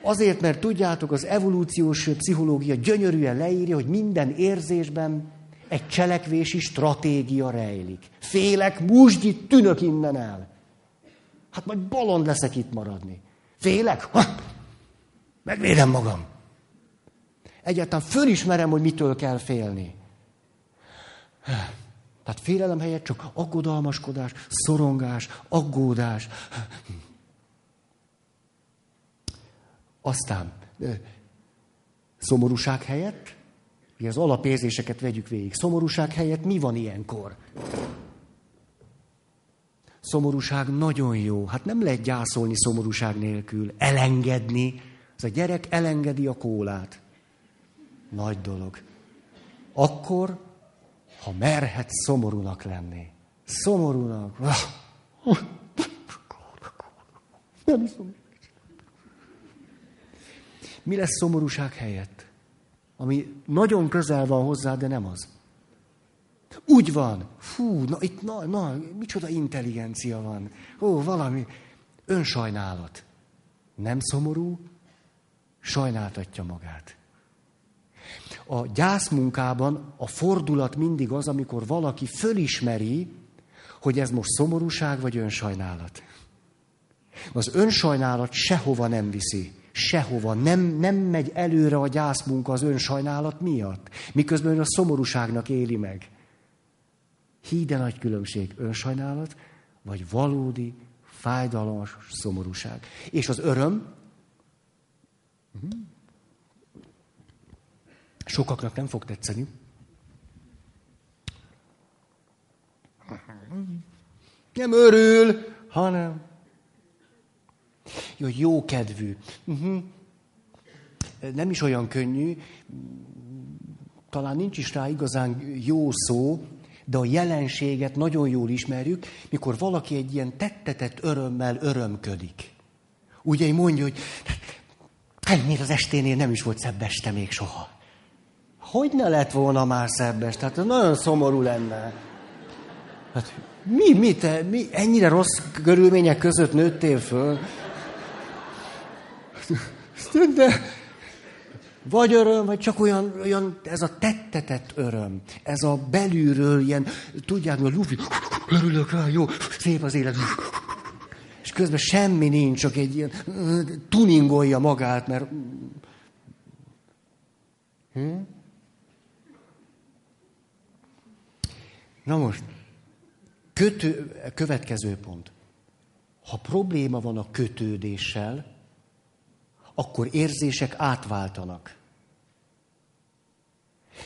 A: Azért, mert tudjátok, az evolúciós pszichológia gyönyörűen leírja, hogy minden érzésben egy cselekvési stratégia rejlik. Félek, musgyit, tűnök innen el. Hát majd bolond leszek itt maradni. Félek? Ha! Megvédem magam. Egyáltalán fölismerem, hogy mitől kell félni. Tehát félelem helyett csak aggodalmaskodás, szorongás, aggódás. Aztán szomorúság helyett, ugye az alapérzéseket vegyük végig. Szomorúság helyett mi van ilyenkor? Szomorúság nagyon jó. Hát nem lehet gyászolni szomorúság nélkül. Elengedni. Ez a gyerek elengedi a kólát. Nagy dolog. Akkor, ha merhet szomorúnak lenni. Szomorúnak. Nem iszom. Mi lesz szomorúság helyett? Ami nagyon közel van hozzá, de nem az. Úgy van. Fú, na itt, na, na, micsoda intelligencia van. Ó, valami önsajnálat. Nem szomorú, sajnáltatja magát. A gyászmunkában a fordulat mindig az, amikor valaki fölismeri, hogy ez most szomorúság vagy önsajnálat. Az önsajnálat sehova nem viszi Sehova. Nem, nem megy előre a gyászmunka az önsajnálat miatt. Miközben ön a szomorúságnak éli meg. Híde nagy különbség önsajnálat, vagy valódi, fájdalmas szomorúság. És az öröm, mhm. sokaknak nem fog tetszeni, nem örül, hanem jó, kedvű. Uh-huh. Nem is olyan könnyű, talán nincs is rá igazán jó szó, de a jelenséget nagyon jól ismerjük, mikor valaki egy ilyen tettetett örömmel örömködik. Ugye mondja, hogy ennél az esténél nem is volt szebb este még soha. Hogy ne lett volna már szebb este? Tehát nagyon szomorú lenne. Hát mi, mi, te, mi, ennyire rossz körülmények között nőttél föl? De vagy öröm, vagy csak olyan, olyan, ez a tettetett öröm, ez a belülről ilyen, tudják, a lufi, örülök rá, jó, szép az élet. És közben semmi nincs, csak egy ilyen tuningolja magát, mert... Hm? Na most, kötő, következő pont. Ha probléma van a kötődéssel, akkor érzések átváltanak.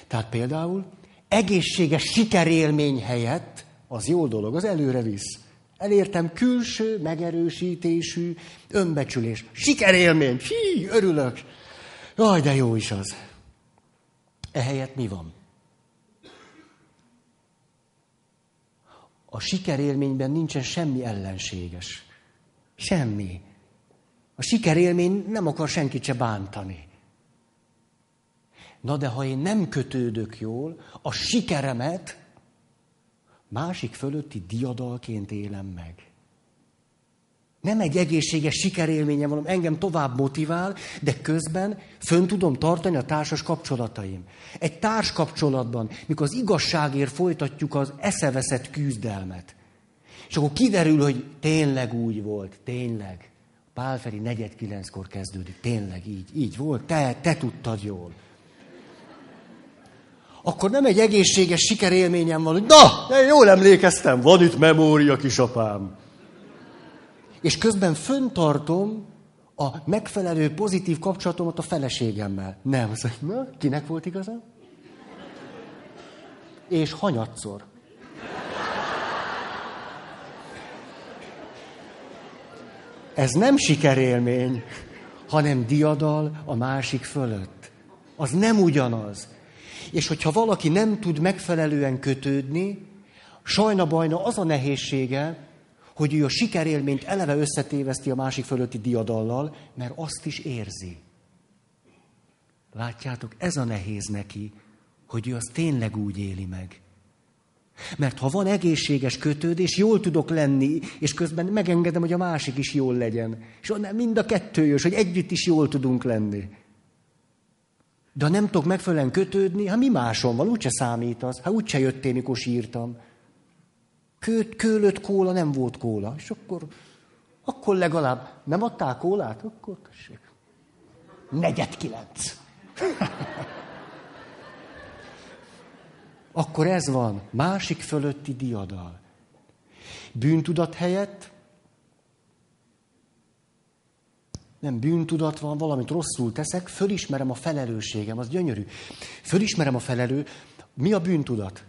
A: Tehát például egészséges sikerélmény helyett az jó dolog, az előre visz. Elértem külső, megerősítésű, önbecsülés. Sikerélmény, hí, örülök. Jaj, de jó is az. Ehelyett mi van? A sikerélményben nincsen semmi ellenséges. Semmi. A sikerélmény nem akar senkit se bántani. Na de ha én nem kötődök jól, a sikeremet másik fölötti diadalként élem meg. Nem egy egészséges sikerélménye van, engem tovább motivál, de közben fönn tudom tartani a társas kapcsolataim. Egy társ kapcsolatban, mikor az igazságért folytatjuk az eszeveszett küzdelmet. És akkor kiderül, hogy tényleg úgy volt, tényleg. Pálferi negyed kilenckor kezdődik. Tényleg így, így volt. Te, te tudtad jól. Akkor nem egy egészséges sikerélményem van, hogy na, én jól emlékeztem, van itt memória, kisapám. És közben föntartom a megfelelő pozitív kapcsolatomat a feleségemmel. Nem, az, na, kinek volt igaza? És hanyatszor. Ez nem sikerélmény, hanem diadal a másik fölött. Az nem ugyanaz. És hogyha valaki nem tud megfelelően kötődni, sajna-bajna az a nehézsége, hogy ő a sikerélményt eleve összetéveszti a másik fölötti diadallal, mert azt is érzi. Látjátok, ez a nehéz neki, hogy ő azt tényleg úgy éli meg. Mert ha van egészséges kötődés, jól tudok lenni, és közben megengedem, hogy a másik is jól legyen. És mind a kettő jös, hogy együtt is jól tudunk lenni. De ha nem tudok megfelelően kötődni, hát mi másom van, úgyse számít az. Hát úgyse jöttél, mikor sírtam. Kőt, kőlött kóla nem volt kóla. És akkor, akkor legalább nem adtál kólát? Akkor tessék. Negyed kilenc. Akkor ez van, másik fölötti diadal. Bűntudat helyett nem bűntudat van, valamit rosszul teszek, fölismerem a felelősségem, az gyönyörű. Fölismerem a felelő, mi a bűntudat?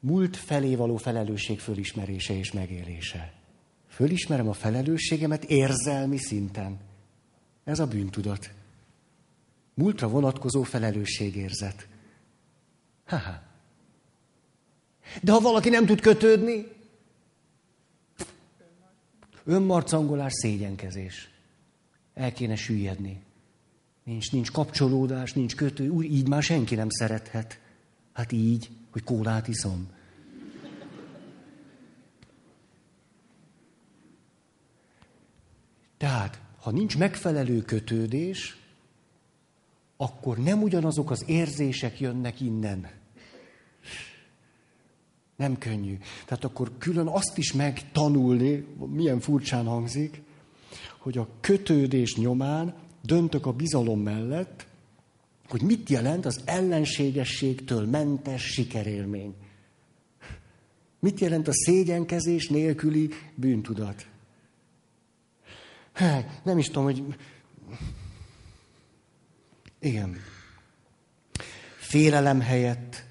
A: Múlt felé való felelősség fölismerése és megélése. Fölismerem a felelősségemet érzelmi szinten. Ez a bűntudat. Múltra vonatkozó felelősségérzet. Ha-ha. De ha valaki nem tud kötődni, önmarcangolás, szégyenkezés. El kéne süllyedni. Nincs, nincs kapcsolódás, nincs kötő, úgy így már senki nem szerethet. Hát így, hogy kólát iszom. Tehát, ha nincs megfelelő kötődés, akkor nem ugyanazok az érzések jönnek innen. Nem könnyű. Tehát akkor külön azt is megtanulni, milyen furcsán hangzik, hogy a kötődés nyomán döntök a bizalom mellett, hogy mit jelent az ellenségességtől mentes sikerélmény. Mit jelent a szégyenkezés nélküli bűntudat? Nem is tudom, hogy... Igen. Félelem helyett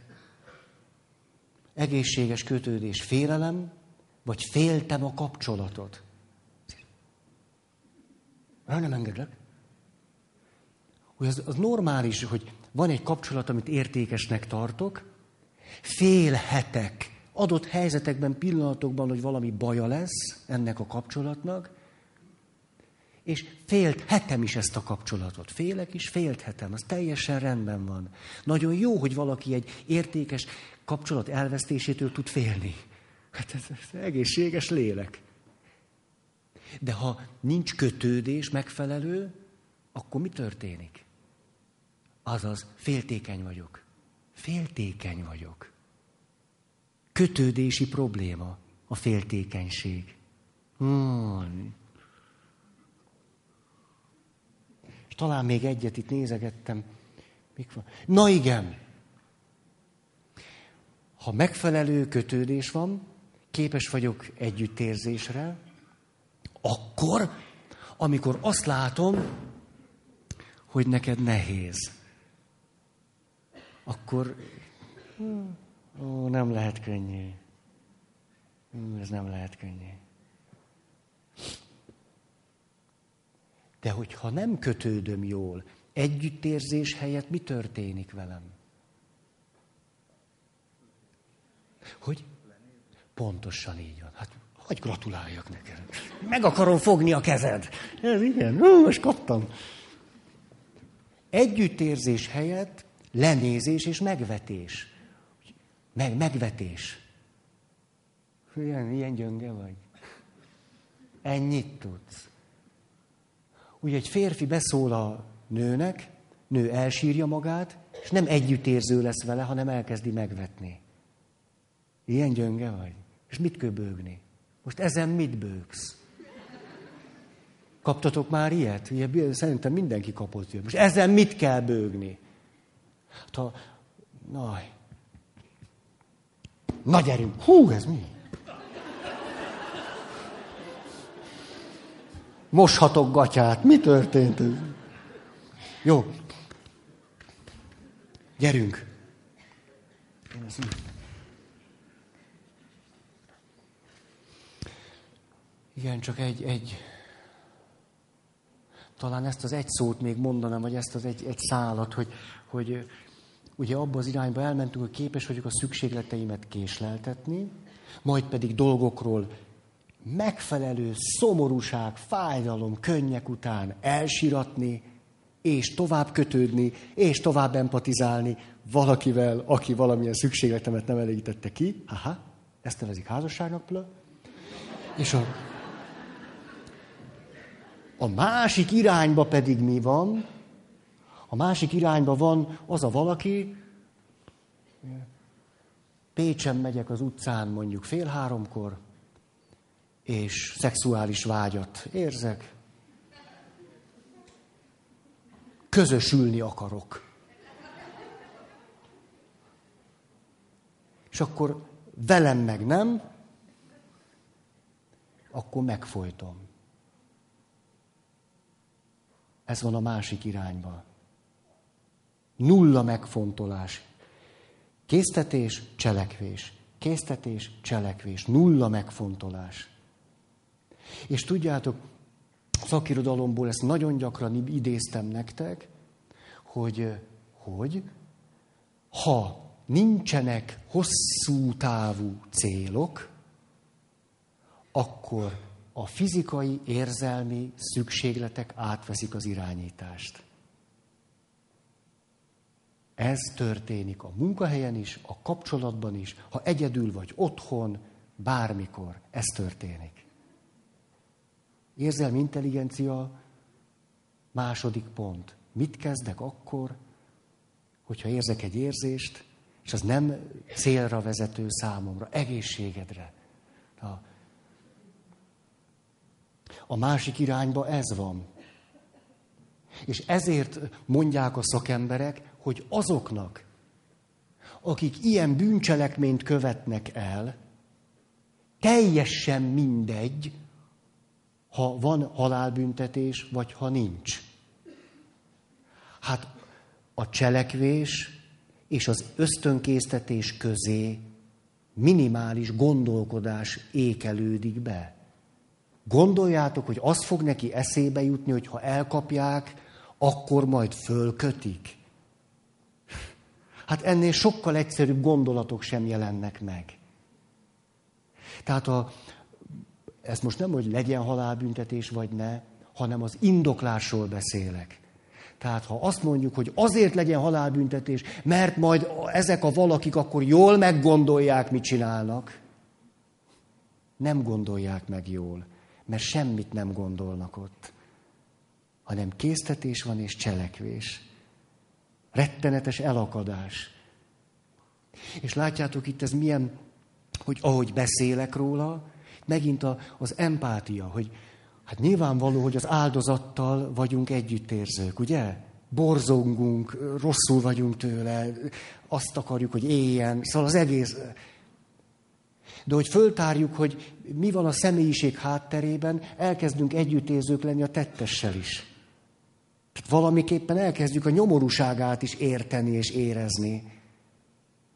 A: egészséges kötődés félelem, vagy féltem a kapcsolatot. El nem engedlek. Hogy az, az normális, hogy van egy kapcsolat, amit értékesnek tartok, félhetek adott helyzetekben, pillanatokban, hogy valami baja lesz ennek a kapcsolatnak, és félt hetem is ezt a kapcsolatot. Félek is, félt hetem, az teljesen rendben van. Nagyon jó, hogy valaki egy értékes kapcsolat elvesztésétől tud félni. Hát ez, ez egészséges lélek. De ha nincs kötődés megfelelő, akkor mi történik? Azaz, féltékeny vagyok. Féltékeny vagyok. Kötődési probléma a féltékenység. Hmm. És talán még egyet itt nézegettem. Mik van? Na igen. Ha megfelelő kötődés van, képes vagyok együttérzésre, akkor, amikor azt látom, hogy neked nehéz, akkor ó, nem lehet könnyű. Ez nem lehet könnyű. De hogyha nem kötődöm jól, együttérzés helyett mi történik velem? Hogy? Pontosan így van. Hát, hogy gratuláljak neked. Meg akarom fogni a kezed. Ez igen, Ó, most kaptam. Együttérzés helyett lenézés és megvetés. Meg, megvetés. Ilyen, ilyen gyönge vagy. Ennyit tudsz. Ugye egy férfi beszól a nőnek, nő elsírja magát, és nem együttérző lesz vele, hanem elkezdi megvetni. Ilyen gyönge vagy? És mit köbögni? Most ezen mit bőgsz? Kaptatok már ilyet? Ugye, szerintem mindenki kapott ilyet. Most ezen mit kell bőgni? Hát ha, na, na gyerünk, hú, ez mi? Moshatok gatyát, mi történt? Jó. Gyerünk. Én ezt Igen, csak egy, egy, talán ezt az egy szót még mondanám, vagy ezt az egy, egy szálat, hogy, hogy ugye abba az irányba elmentünk, hogy képes vagyok a szükségleteimet késleltetni, majd pedig dolgokról megfelelő szomorúság, fájdalom, könnyek után elsiratni, és tovább kötődni, és tovább empatizálni valakivel, aki valamilyen szükségletemet nem elégítette ki. Aha, ezt nevezik házasságnak, és a a másik irányba pedig mi van? A másik irányba van az a valaki, Pécsen megyek az utcán mondjuk fél háromkor, és szexuális vágyat érzek. Közösülni akarok. És akkor velem meg nem, akkor megfojtom. Ez van a másik irányban. Nulla megfontolás. Késztetés, cselekvés. Késztetés, cselekvés. Nulla megfontolás. És tudjátok, szakirodalomból ezt nagyon gyakran idéztem nektek, hogy, hogy ha nincsenek hosszú távú célok, akkor a fizikai, érzelmi szükségletek átveszik az irányítást. Ez történik a munkahelyen is, a kapcsolatban is, ha egyedül vagy otthon, bármikor. Ez történik. Érzelmi intelligencia második pont. Mit kezdek akkor, hogyha érzek egy érzést, és az nem célra vezető számomra, egészségedre. A a másik irányba ez van. És ezért mondják a szakemberek, hogy azoknak, akik ilyen bűncselekményt követnek el, teljesen mindegy, ha van halálbüntetés, vagy ha nincs. Hát a cselekvés és az ösztönkésztetés közé minimális gondolkodás ékelődik be. Gondoljátok, hogy az fog neki eszébe jutni, hogy ha elkapják, akkor majd fölkötik. Hát ennél sokkal egyszerűbb gondolatok sem jelennek meg. Tehát a, ez most nem, hogy legyen halálbüntetés vagy ne, hanem az indoklásról beszélek. Tehát ha azt mondjuk, hogy azért legyen halálbüntetés, mert majd ezek a valakik akkor jól meggondolják, mit csinálnak, nem gondolják meg jól, mert semmit nem gondolnak ott, hanem késztetés van és cselekvés. Rettenetes elakadás. És látjátok itt ez milyen, hogy ahogy beszélek róla, megint a, az empátia, hogy hát nyilvánvaló, hogy az áldozattal vagyunk együttérzők, ugye? Borzongunk, rosszul vagyunk tőle, azt akarjuk, hogy éljen, szóval az egész. De hogy föltárjuk, hogy mi van a személyiség hátterében, elkezdünk együttérzők lenni a tettessel is. Valamiképpen elkezdjük a nyomorúságát is érteni és érezni.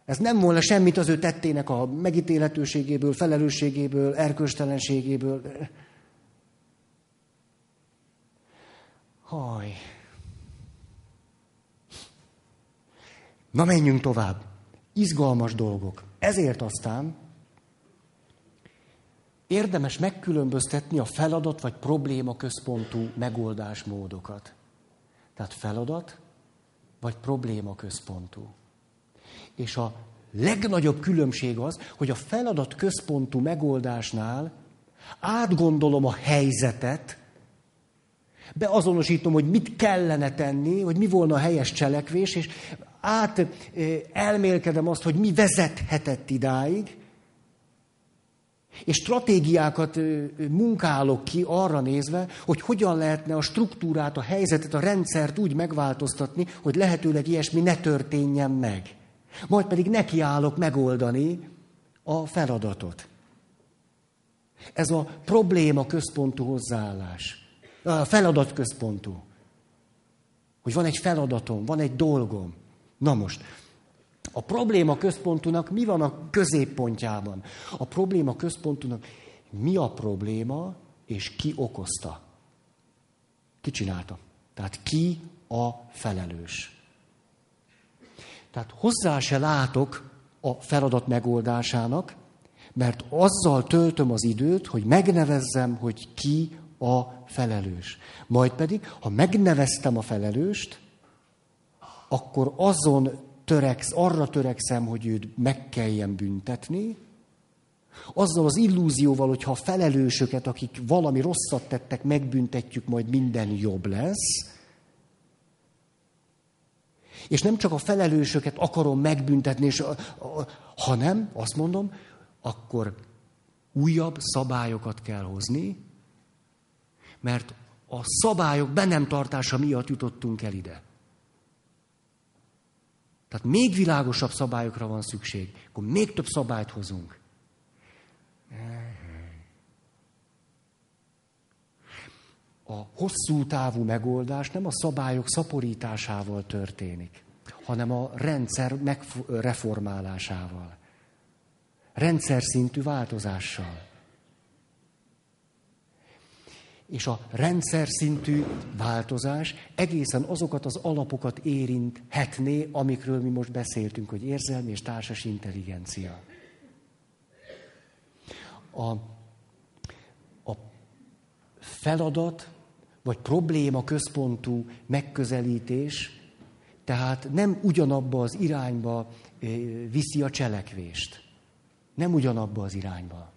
A: Ez nem volna semmit az ő tettének a megítéletőségéből, felelősségéből, erköstelenségéből. Haj. Na menjünk tovább. Izgalmas dolgok. Ezért aztán érdemes megkülönböztetni a feladat vagy probléma központú megoldásmódokat. Tehát feladat vagy probléma központú. És a legnagyobb különbség az, hogy a feladat központú megoldásnál átgondolom a helyzetet, beazonosítom, hogy mit kellene tenni, hogy mi volna a helyes cselekvés, és át eh, elmélkedem azt, hogy mi vezethetett idáig, és stratégiákat munkálok ki arra nézve, hogy hogyan lehetne a struktúrát, a helyzetet, a rendszert úgy megváltoztatni, hogy lehetőleg ilyesmi ne történjen meg. Majd pedig nekiállok megoldani a feladatot. Ez a probléma központú hozzáállás. A feladat központú. Hogy van egy feladatom, van egy dolgom. Na most, a probléma központúnak mi van a középpontjában? A probléma központúnak mi a probléma, és ki okozta? Ki csinálta? Tehát ki a felelős? Tehát hozzá se látok a feladat megoldásának, mert azzal töltöm az időt, hogy megnevezzem, hogy ki a felelős. Majd pedig, ha megneveztem a felelőst, akkor azon töreksz, arra törekszem, hogy őt meg kelljen büntetni, azzal az illúzióval, hogy ha a felelősöket, akik valami rosszat tettek, megbüntetjük, majd minden jobb lesz, és nem csak a felelősöket akarom megbüntetni, és hanem azt mondom, akkor újabb szabályokat kell hozni, mert a szabályok be nem tartása miatt jutottunk el ide. Tehát még világosabb szabályokra van szükség. Akkor még több szabályt hozunk. A hosszú távú megoldás nem a szabályok szaporításával történik, hanem a rendszer megreformálásával. Rendszer szintű változással. És a rendszer szintű változás egészen azokat az alapokat érinthetné, amikről mi most beszéltünk, hogy érzelmi és társas intelligencia. A, a feladat vagy probléma központú megközelítés, tehát nem ugyanabba az irányba viszi a cselekvést. Nem ugyanabba az irányba.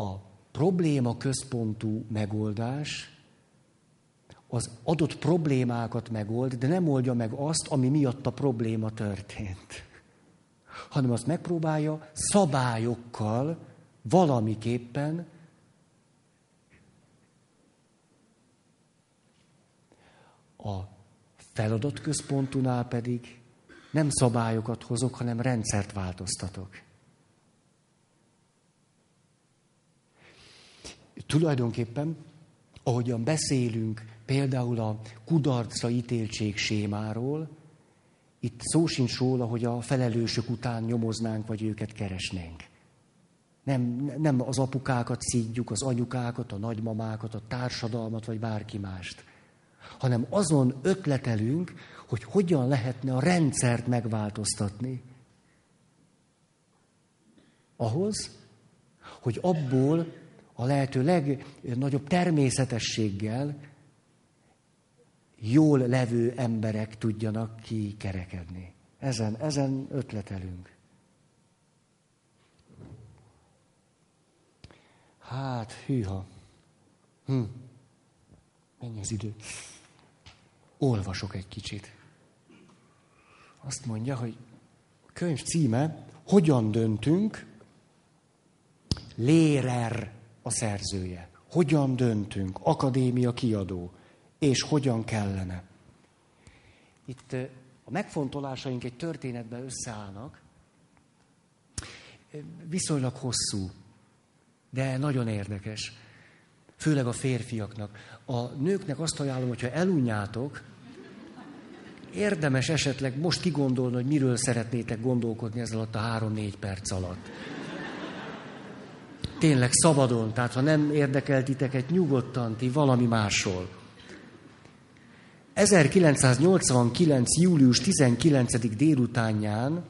A: a probléma központú megoldás az adott problémákat megold, de nem oldja meg azt, ami miatt a probléma történt, hanem azt megpróbálja szabályokkal valamiképpen a feladatközpontúnál pedig nem szabályokat hozok, hanem rendszert változtatok. Tulajdonképpen, ahogyan beszélünk például a kudarcra ítéltség sémáról, itt szó sincs róla, hogy a felelősök után nyomoznánk, vagy őket keresnénk. Nem, nem az apukákat szídjuk, az anyukákat, a nagymamákat, a társadalmat, vagy bárki mást. Hanem azon ötletelünk, hogy hogyan lehetne a rendszert megváltoztatni. Ahhoz, hogy abból a lehető legnagyobb természetességgel jól levő emberek tudjanak kikerekedni. Ezen, ezen ötletelünk. Hát, hűha. Hm. Mennyi az idő? Olvasok egy kicsit. Azt mondja, hogy könyv címe Hogyan döntünk? Lérer a szerzője. Hogyan döntünk? Akadémia kiadó. És hogyan kellene? Itt a megfontolásaink egy történetben összeállnak. Viszonylag hosszú, de nagyon érdekes. Főleg a férfiaknak. A nőknek azt ajánlom, hogyha elunjátok, érdemes esetleg most kigondolni, hogy miről szeretnétek gondolkodni ez alatt a három-négy perc alatt. Tényleg szabadon, tehát ha nem érdekelt titeket, nyugodtan ti valami másról. 1989. július 19. délutánján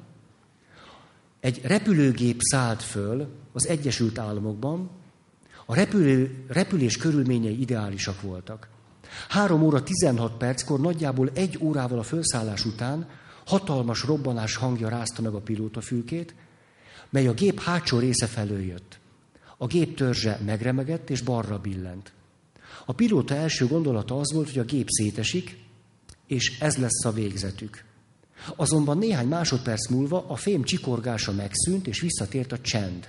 A: egy repülőgép szállt föl az Egyesült Államokban, a repülő, repülés körülményei ideálisak voltak. Három óra 16 perckor, nagyjából egy órával a felszállás után hatalmas robbanás hangja rázta meg a pilótafülkét, mely a gép hátsó része felől jött. A gép törzse megremegett és balra billent. A pilóta első gondolata az volt, hogy a gép szétesik, és ez lesz a végzetük. Azonban néhány másodperc múlva a fém csikorgása megszűnt, és visszatért a csend.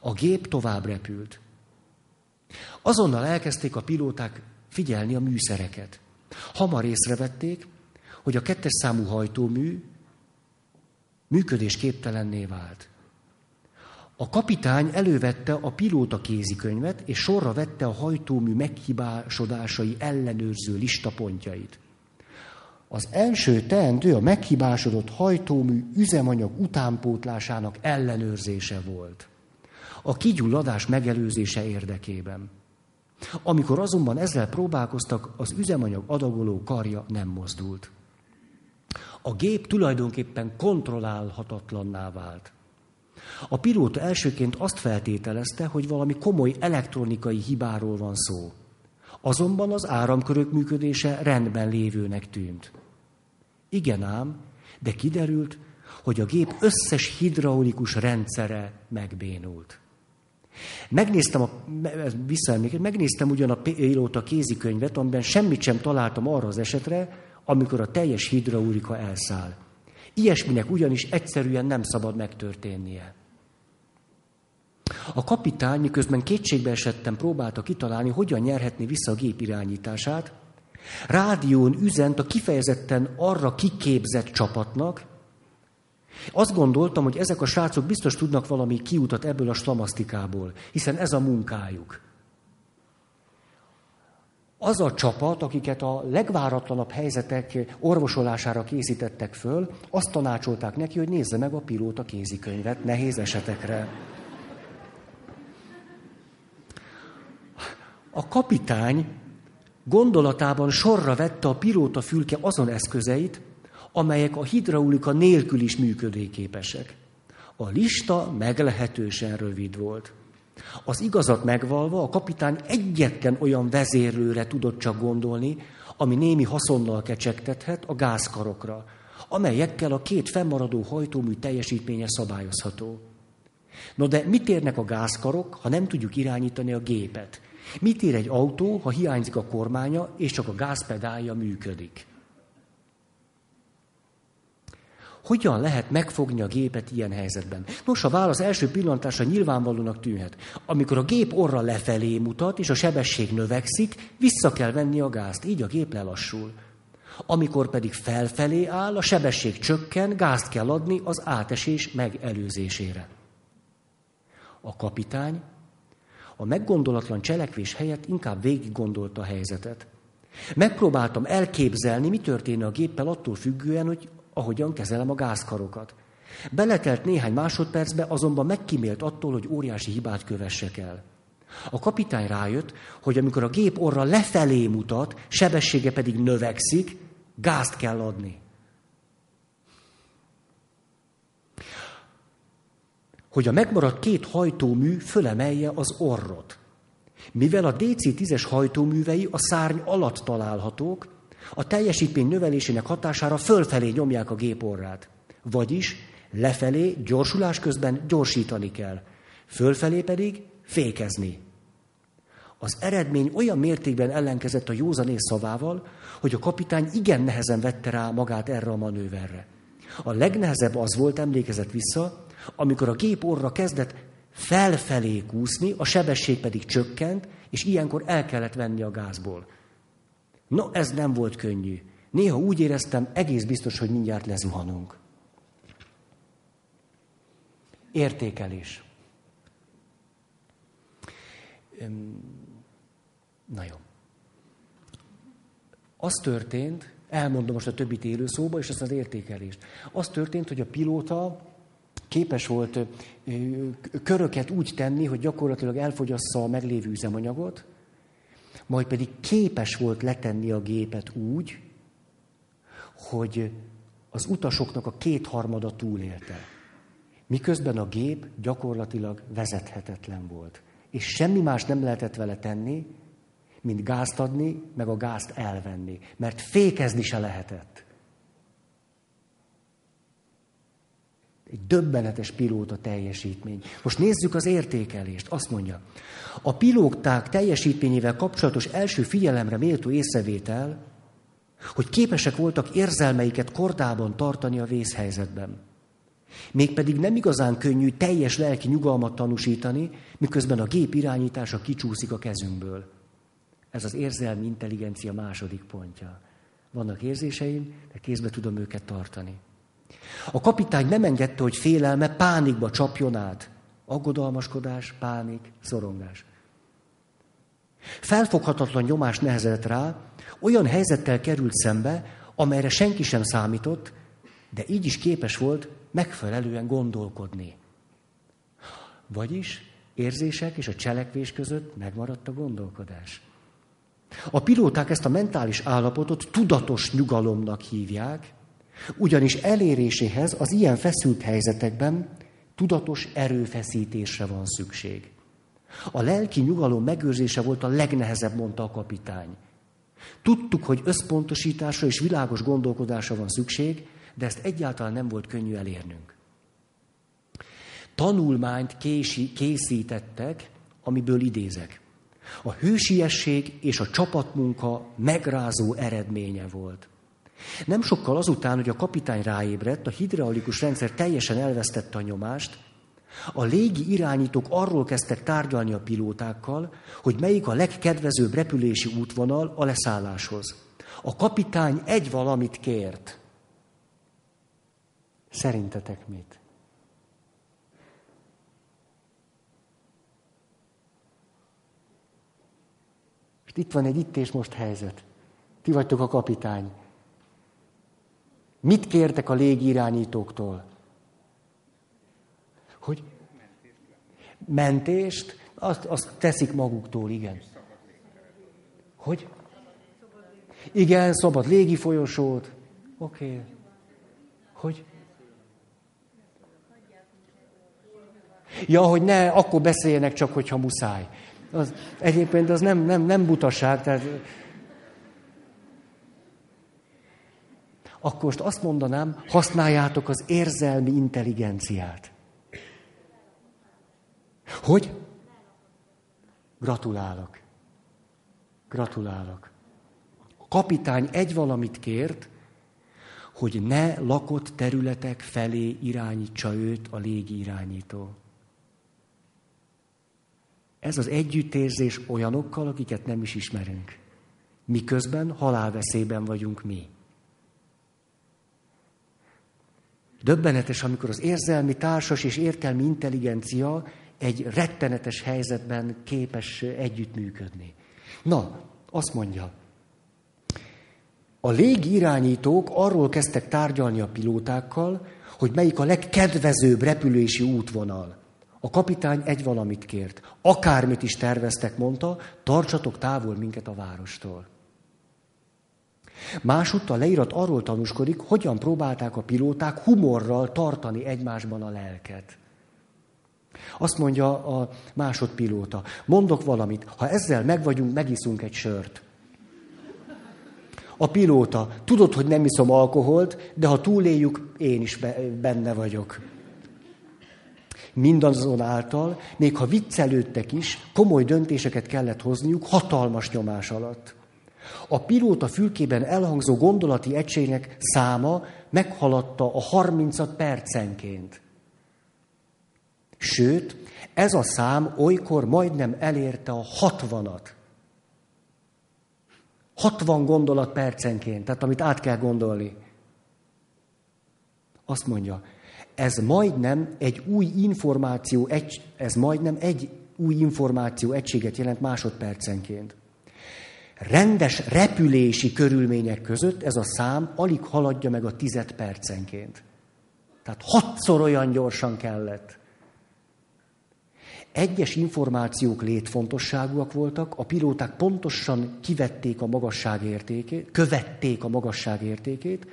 A: A gép tovább repült. Azonnal elkezdték a pilóták figyelni a műszereket. Hamar észrevették, hogy a kettes számú hajtómű működésképtelenné vált. A kapitány elővette a pilóta kézikönyvet, és sorra vette a hajtómű meghibásodásai ellenőrző listapontjait. Az első teendő a meghibásodott hajtómű üzemanyag utánpótlásának ellenőrzése volt. A kigyulladás megelőzése érdekében. Amikor azonban ezzel próbálkoztak, az üzemanyag adagoló karja nem mozdult. A gép tulajdonképpen kontrollálhatatlanná vált. A pilóta elsőként azt feltételezte, hogy valami komoly elektronikai hibáról van szó. Azonban az áramkörök működése rendben lévőnek tűnt. Igen ám, de kiderült, hogy a gép összes hidraulikus rendszere megbénult. Megnéztem, a, visszaemlékeztem, megnéztem ugyan a pilóta kézikönyvet, amiben semmit sem találtam arra az esetre, amikor a teljes hidraulika elszáll. Ilyesminek ugyanis egyszerűen nem szabad megtörténnie. A kapitány, miközben kétségbe esettem, próbálta kitalálni, hogyan nyerhetné vissza a gép irányítását. Rádión üzent a kifejezetten arra kiképzett csapatnak. Azt gondoltam, hogy ezek a srácok biztos tudnak valami kiutat ebből a slamasztikából, hiszen ez a munkájuk. Az a csapat, akiket a legváratlanabb helyzetek orvosolására készítettek föl, azt tanácsolták neki, hogy nézze meg a pilóta kézikönyvet nehéz esetekre. A kapitány gondolatában sorra vette a pilóta fülke azon eszközeit, amelyek a hidraulika nélkül is működőképesek. A lista meglehetősen rövid volt. Az igazat megvalva a kapitány egyetlen olyan vezérlőre tudott csak gondolni, ami némi haszonnal kecsegtethet a gázkarokra, amelyekkel a két fennmaradó hajtómű teljesítménye szabályozható. No de mit érnek a gázkarok, ha nem tudjuk irányítani a gépet? Mit ér egy autó, ha hiányzik a kormánya, és csak a gázpedálja működik? Hogyan lehet megfogni a gépet ilyen helyzetben? Nos, a válasz első pillantásra nyilvánvalónak tűnhet. Amikor a gép orra lefelé mutat, és a sebesség növekszik, vissza kell venni a gázt, így a gép lelassul. Amikor pedig felfelé áll, a sebesség csökken, gázt kell adni az átesés megelőzésére. A kapitány a meggondolatlan cselekvés helyett inkább végig gondolta a helyzetet. Megpróbáltam elképzelni, mi történne a géppel attól függően, hogy ahogyan kezelem a gázkarokat. Beletelt néhány másodpercbe, azonban megkímélt attól, hogy óriási hibát kövessek el. A kapitány rájött, hogy amikor a gép orra lefelé mutat, sebessége pedig növekszik, gázt kell adni. Hogy a megmaradt két hajtómű fölemelje az orrot. Mivel a DC-10-es hajtóművei a szárny alatt találhatók, a teljesítmény növelésének hatására fölfelé nyomják a géporrát. Vagyis lefelé gyorsulás közben gyorsítani kell, fölfelé pedig fékezni. Az eredmény olyan mértékben ellenkezett a józanész szavával, hogy a kapitány igen nehezen vette rá magát erre a manőverre. A legnehezebb az volt, emlékezett vissza, amikor a gép orra kezdett felfelé kúszni, a sebesség pedig csökkent, és ilyenkor el kellett venni a gázból. No, ez nem volt könnyű. Néha úgy éreztem, egész biztos, hogy mindjárt lezuhanunk. Értékelés. Na jó. Az történt, elmondom most a többit élő szóba, és ezt az értékelést. Az történt, hogy a pilóta képes volt köröket úgy tenni, hogy gyakorlatilag elfogyassza a meglévő üzemanyagot, majd pedig képes volt letenni a gépet úgy, hogy az utasoknak a kétharmada túlélte. Miközben a gép gyakorlatilag vezethetetlen volt. És semmi más nem lehetett vele tenni, mint gázt adni, meg a gázt elvenni. Mert fékezni se lehetett. Egy döbbenetes pilóta teljesítmény. Most nézzük az értékelést. Azt mondja, a pilóták teljesítményével kapcsolatos első figyelemre méltó észrevétel, hogy képesek voltak érzelmeiket kordában tartani a vészhelyzetben. Mégpedig nem igazán könnyű teljes lelki nyugalmat tanúsítani, miközben a gép irányítása kicsúszik a kezünkből. Ez az érzelmi intelligencia második pontja. Vannak érzéseim, de kézbe tudom őket tartani. A kapitány nem engedte, hogy félelme pánikba csapjon át. Aggodalmaskodás, pánik, szorongás. Felfoghatatlan nyomás nehezett rá, olyan helyzettel került szembe, amelyre senki sem számított, de így is képes volt megfelelően gondolkodni. Vagyis érzések és a cselekvés között megmaradt a gondolkodás. A pilóták ezt a mentális állapotot tudatos nyugalomnak hívják, ugyanis eléréséhez az ilyen feszült helyzetekben tudatos erőfeszítésre van szükség. A lelki nyugalom megőrzése volt a legnehezebb, mondta a kapitány. Tudtuk, hogy összpontosításra és világos gondolkodásra van szükség, de ezt egyáltalán nem volt könnyű elérnünk. Tanulmányt kési, készítettek, amiből idézek. A hősiesség és a csapatmunka megrázó eredménye volt. Nem sokkal azután, hogy a kapitány ráébredt, a hidraulikus rendszer teljesen elvesztette a nyomást, a légi irányítók arról kezdtek tárgyalni a pilótákkal, hogy melyik a legkedvezőbb repülési útvonal a leszálláshoz. A kapitány egy valamit kért. Szerintetek mit? És itt van egy itt és most helyzet. Ti vagytok a kapitány. Mit kértek a légirányítóktól? Hogy mentést, azt, azt teszik maguktól, igen. Hogy? Igen, szabad légi folyosót. Oké. Okay. Hogy? Ja, hogy ne, akkor beszéljenek csak, hogyha muszáj. Az, egyébként az nem, nem, nem butaság, tehát akkor most azt mondanám, használjátok az érzelmi intelligenciát. Hogy? Gratulálok. Gratulálok. A kapitány egy valamit kért, hogy ne lakott területek felé irányítsa őt a légirányító. Ez az együttérzés olyanokkal, akiket nem is ismerünk. Miközben halálveszélyben vagyunk mi. Döbbenetes, amikor az érzelmi, társas és értelmi intelligencia egy rettenetes helyzetben képes együttműködni. Na, azt mondja, a légi irányítók arról kezdtek tárgyalni a pilótákkal, hogy melyik a legkedvezőbb repülési útvonal. A kapitány egy valamit kért. Akármit is terveztek, mondta, tartsatok távol minket a várostól. Másúttal leírat arról tanúskodik, hogyan próbálták a pilóták humorral tartani egymásban a lelket. Azt mondja a másodpilóta, mondok valamit, ha ezzel megvagyunk, megiszunk egy sört. A pilóta, tudod, hogy nem iszom alkoholt, de ha túléljük, én is benne vagyok. Mindazonáltal, még ha viccelődtek is, komoly döntéseket kellett hozniuk hatalmas nyomás alatt. A pilóta fülkében elhangzó gondolati egységnek száma meghaladta a 30 percenként. Sőt, ez a szám olykor majdnem elérte a 60-at. 60 gondolat percenként, tehát amit át kell gondolni. Azt mondja, ez majdnem egy új információ, egy, ez majdnem egy új információ egységet jelent másodpercenként. Rendes repülési körülmények között ez a szám alig haladja meg a tized percenként. Tehát hatszor olyan gyorsan kellett. Egyes információk létfontosságúak voltak, a pilóták pontosan kivették a magasság értékét, követték a magasság értékét,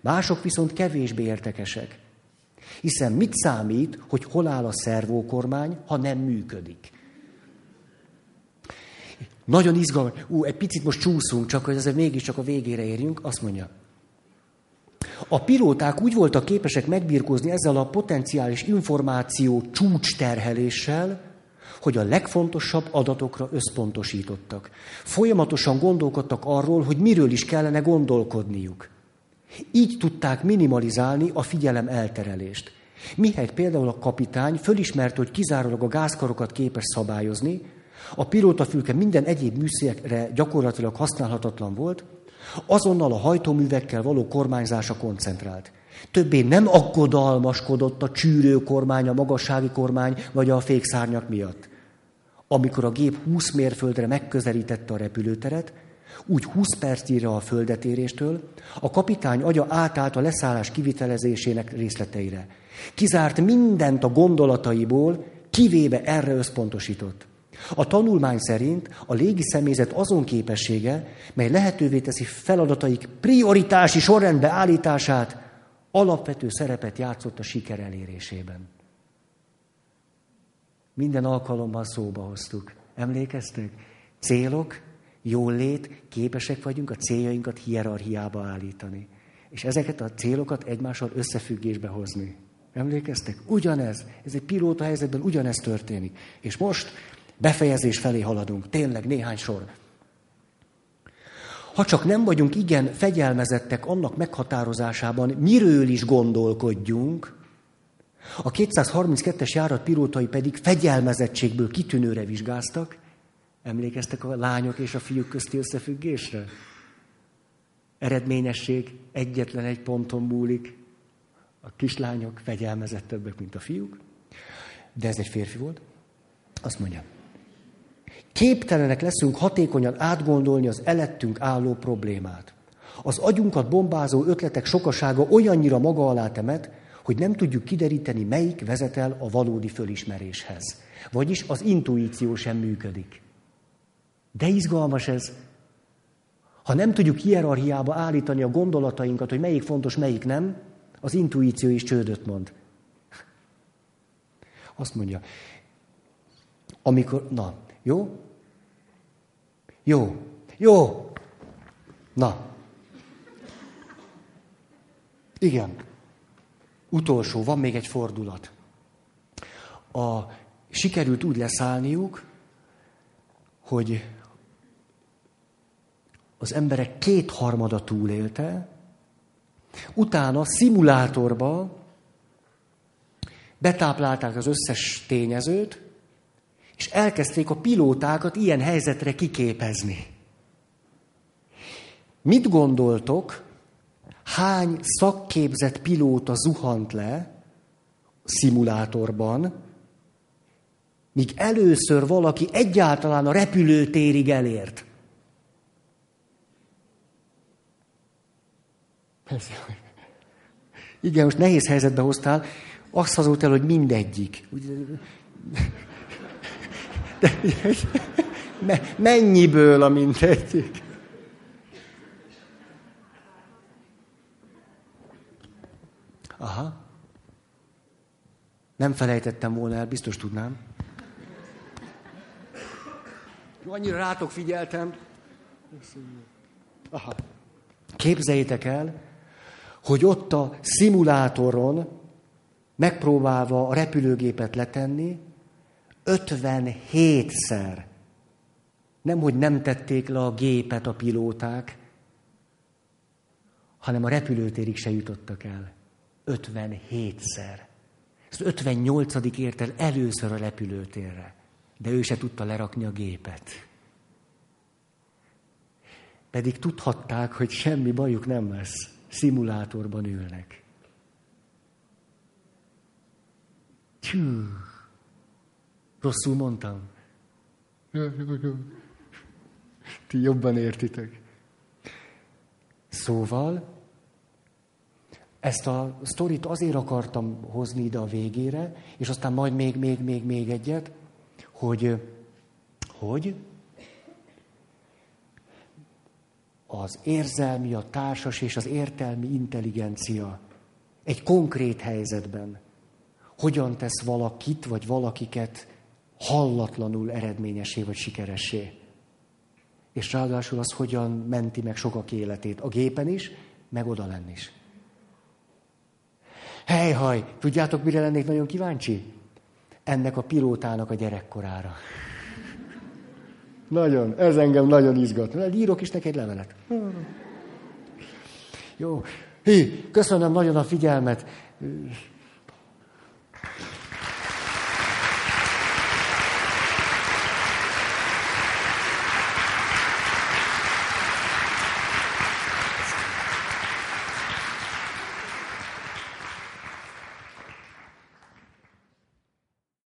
A: mások viszont kevésbé értekesek. Hiszen mit számít, hogy hol áll a szervókormány, ha nem működik? Nagyon izgalmas. Ú, egy picit most csúszunk, csak hogy azért mégiscsak a végére érjünk. Azt mondja. A pilóták úgy voltak képesek megbírkozni ezzel a potenciális információ csúcsterheléssel, hogy a legfontosabb adatokra összpontosítottak. Folyamatosan gondolkodtak arról, hogy miről is kellene gondolkodniuk. Így tudták minimalizálni a figyelem elterelést. Mihelyt például a kapitány fölismerte, hogy kizárólag a gázkarokat képes szabályozni, a pilótafülke minden egyéb műszerre gyakorlatilag használhatatlan volt, azonnal a hajtóművekkel való kormányzása koncentrált. Többé nem aggodalmaskodott a csűrő kormány, a magassági kormány vagy a fékszárnyak miatt. Amikor a gép 20 mérföldre megközelítette a repülőteret, úgy 20 percire a földetéréstől, a kapitány agya átállt a leszállás kivitelezésének részleteire. Kizárt mindent a gondolataiból, kivéve erre összpontosított. A tanulmány szerint a légi személyzet azon képessége, mely lehetővé teszi feladataik prioritási sorrendbe állítását, alapvető szerepet játszott a siker elérésében. Minden alkalommal szóba hoztuk. Emlékeztek? Célok, jól-lét, képesek vagyunk a céljainkat hierarchiába állítani. És ezeket a célokat egymással összefüggésbe hozni. Emlékeztek? Ugyanez. Ez egy pilóta helyzetben ugyanez történik. És most Befejezés felé haladunk, tényleg néhány sor. Ha csak nem vagyunk igen fegyelmezettek annak meghatározásában, miről is gondolkodjunk, a 232-es járat pilótai pedig fegyelmezettségből kitűnőre vizsgáztak. Emlékeztek a lányok és a fiúk közti összefüggésre? Eredményesség egyetlen egy ponton múlik. A kislányok fegyelmezettebbek, mint a fiúk. De ez egy férfi volt. Azt mondja, Képtelenek leszünk hatékonyan átgondolni az elettünk álló problémát. Az agyunkat bombázó ötletek sokasága olyannyira maga alá temet, hogy nem tudjuk kideríteni, melyik vezet el a valódi fölismeréshez. Vagyis az intuíció sem működik. De izgalmas ez. Ha nem tudjuk hierarchiába állítani a gondolatainkat, hogy melyik fontos, melyik nem, az intuíció is csődöt mond. Azt mondja, amikor, na, jó? Jó, jó. Na. Igen. Utolsó, van még egy fordulat. A, sikerült úgy leszállniuk, hogy az emberek kétharmada túlélte, Utána szimulátorba betáplálták az összes tényezőt, és elkezdték a pilótákat ilyen helyzetre kiképezni. Mit gondoltok, hány szakképzett pilóta zuhant le szimulátorban, míg először valaki egyáltalán a repülőtérig elért? Igen, most nehéz helyzetbe hoztál. Azt hazolt el, hogy mindegyik. De, mennyiből a mindegyik? Aha. Nem felejtettem volna el, biztos tudnám. Annyira rátok figyeltem. Aha. Képzeljétek el, hogy ott a szimulátoron megpróbálva a repülőgépet letenni, 57-szer. Nem, hogy nem tették le a gépet a pilóták, hanem a repülőtérig se jutottak el. 57-szer. Az 58. ért el először a repülőtérre, de ő se tudta lerakni a gépet. Pedig tudhatták, hogy semmi bajuk nem lesz. Szimulátorban ülnek. Tjú. Rosszul mondtam. Ti jobban értitek. Szóval, ezt a sztorit azért akartam hozni ide a végére, és aztán majd még, még, még, még egyet, hogy, hogy az érzelmi, a társas és az értelmi intelligencia egy konkrét helyzetben hogyan tesz valakit vagy valakiket hallatlanul eredményesé vagy sikeressé. És ráadásul az hogyan menti meg sokak életét. A gépen is, meg oda lenni is. Helyhaj, tudjátok, mire lennék nagyon kíváncsi? Ennek a pilótának a gyerekkorára. Nagyon, ez engem nagyon izgat. Írok is neki egy levelet. Jó, Hí, köszönöm nagyon a figyelmet.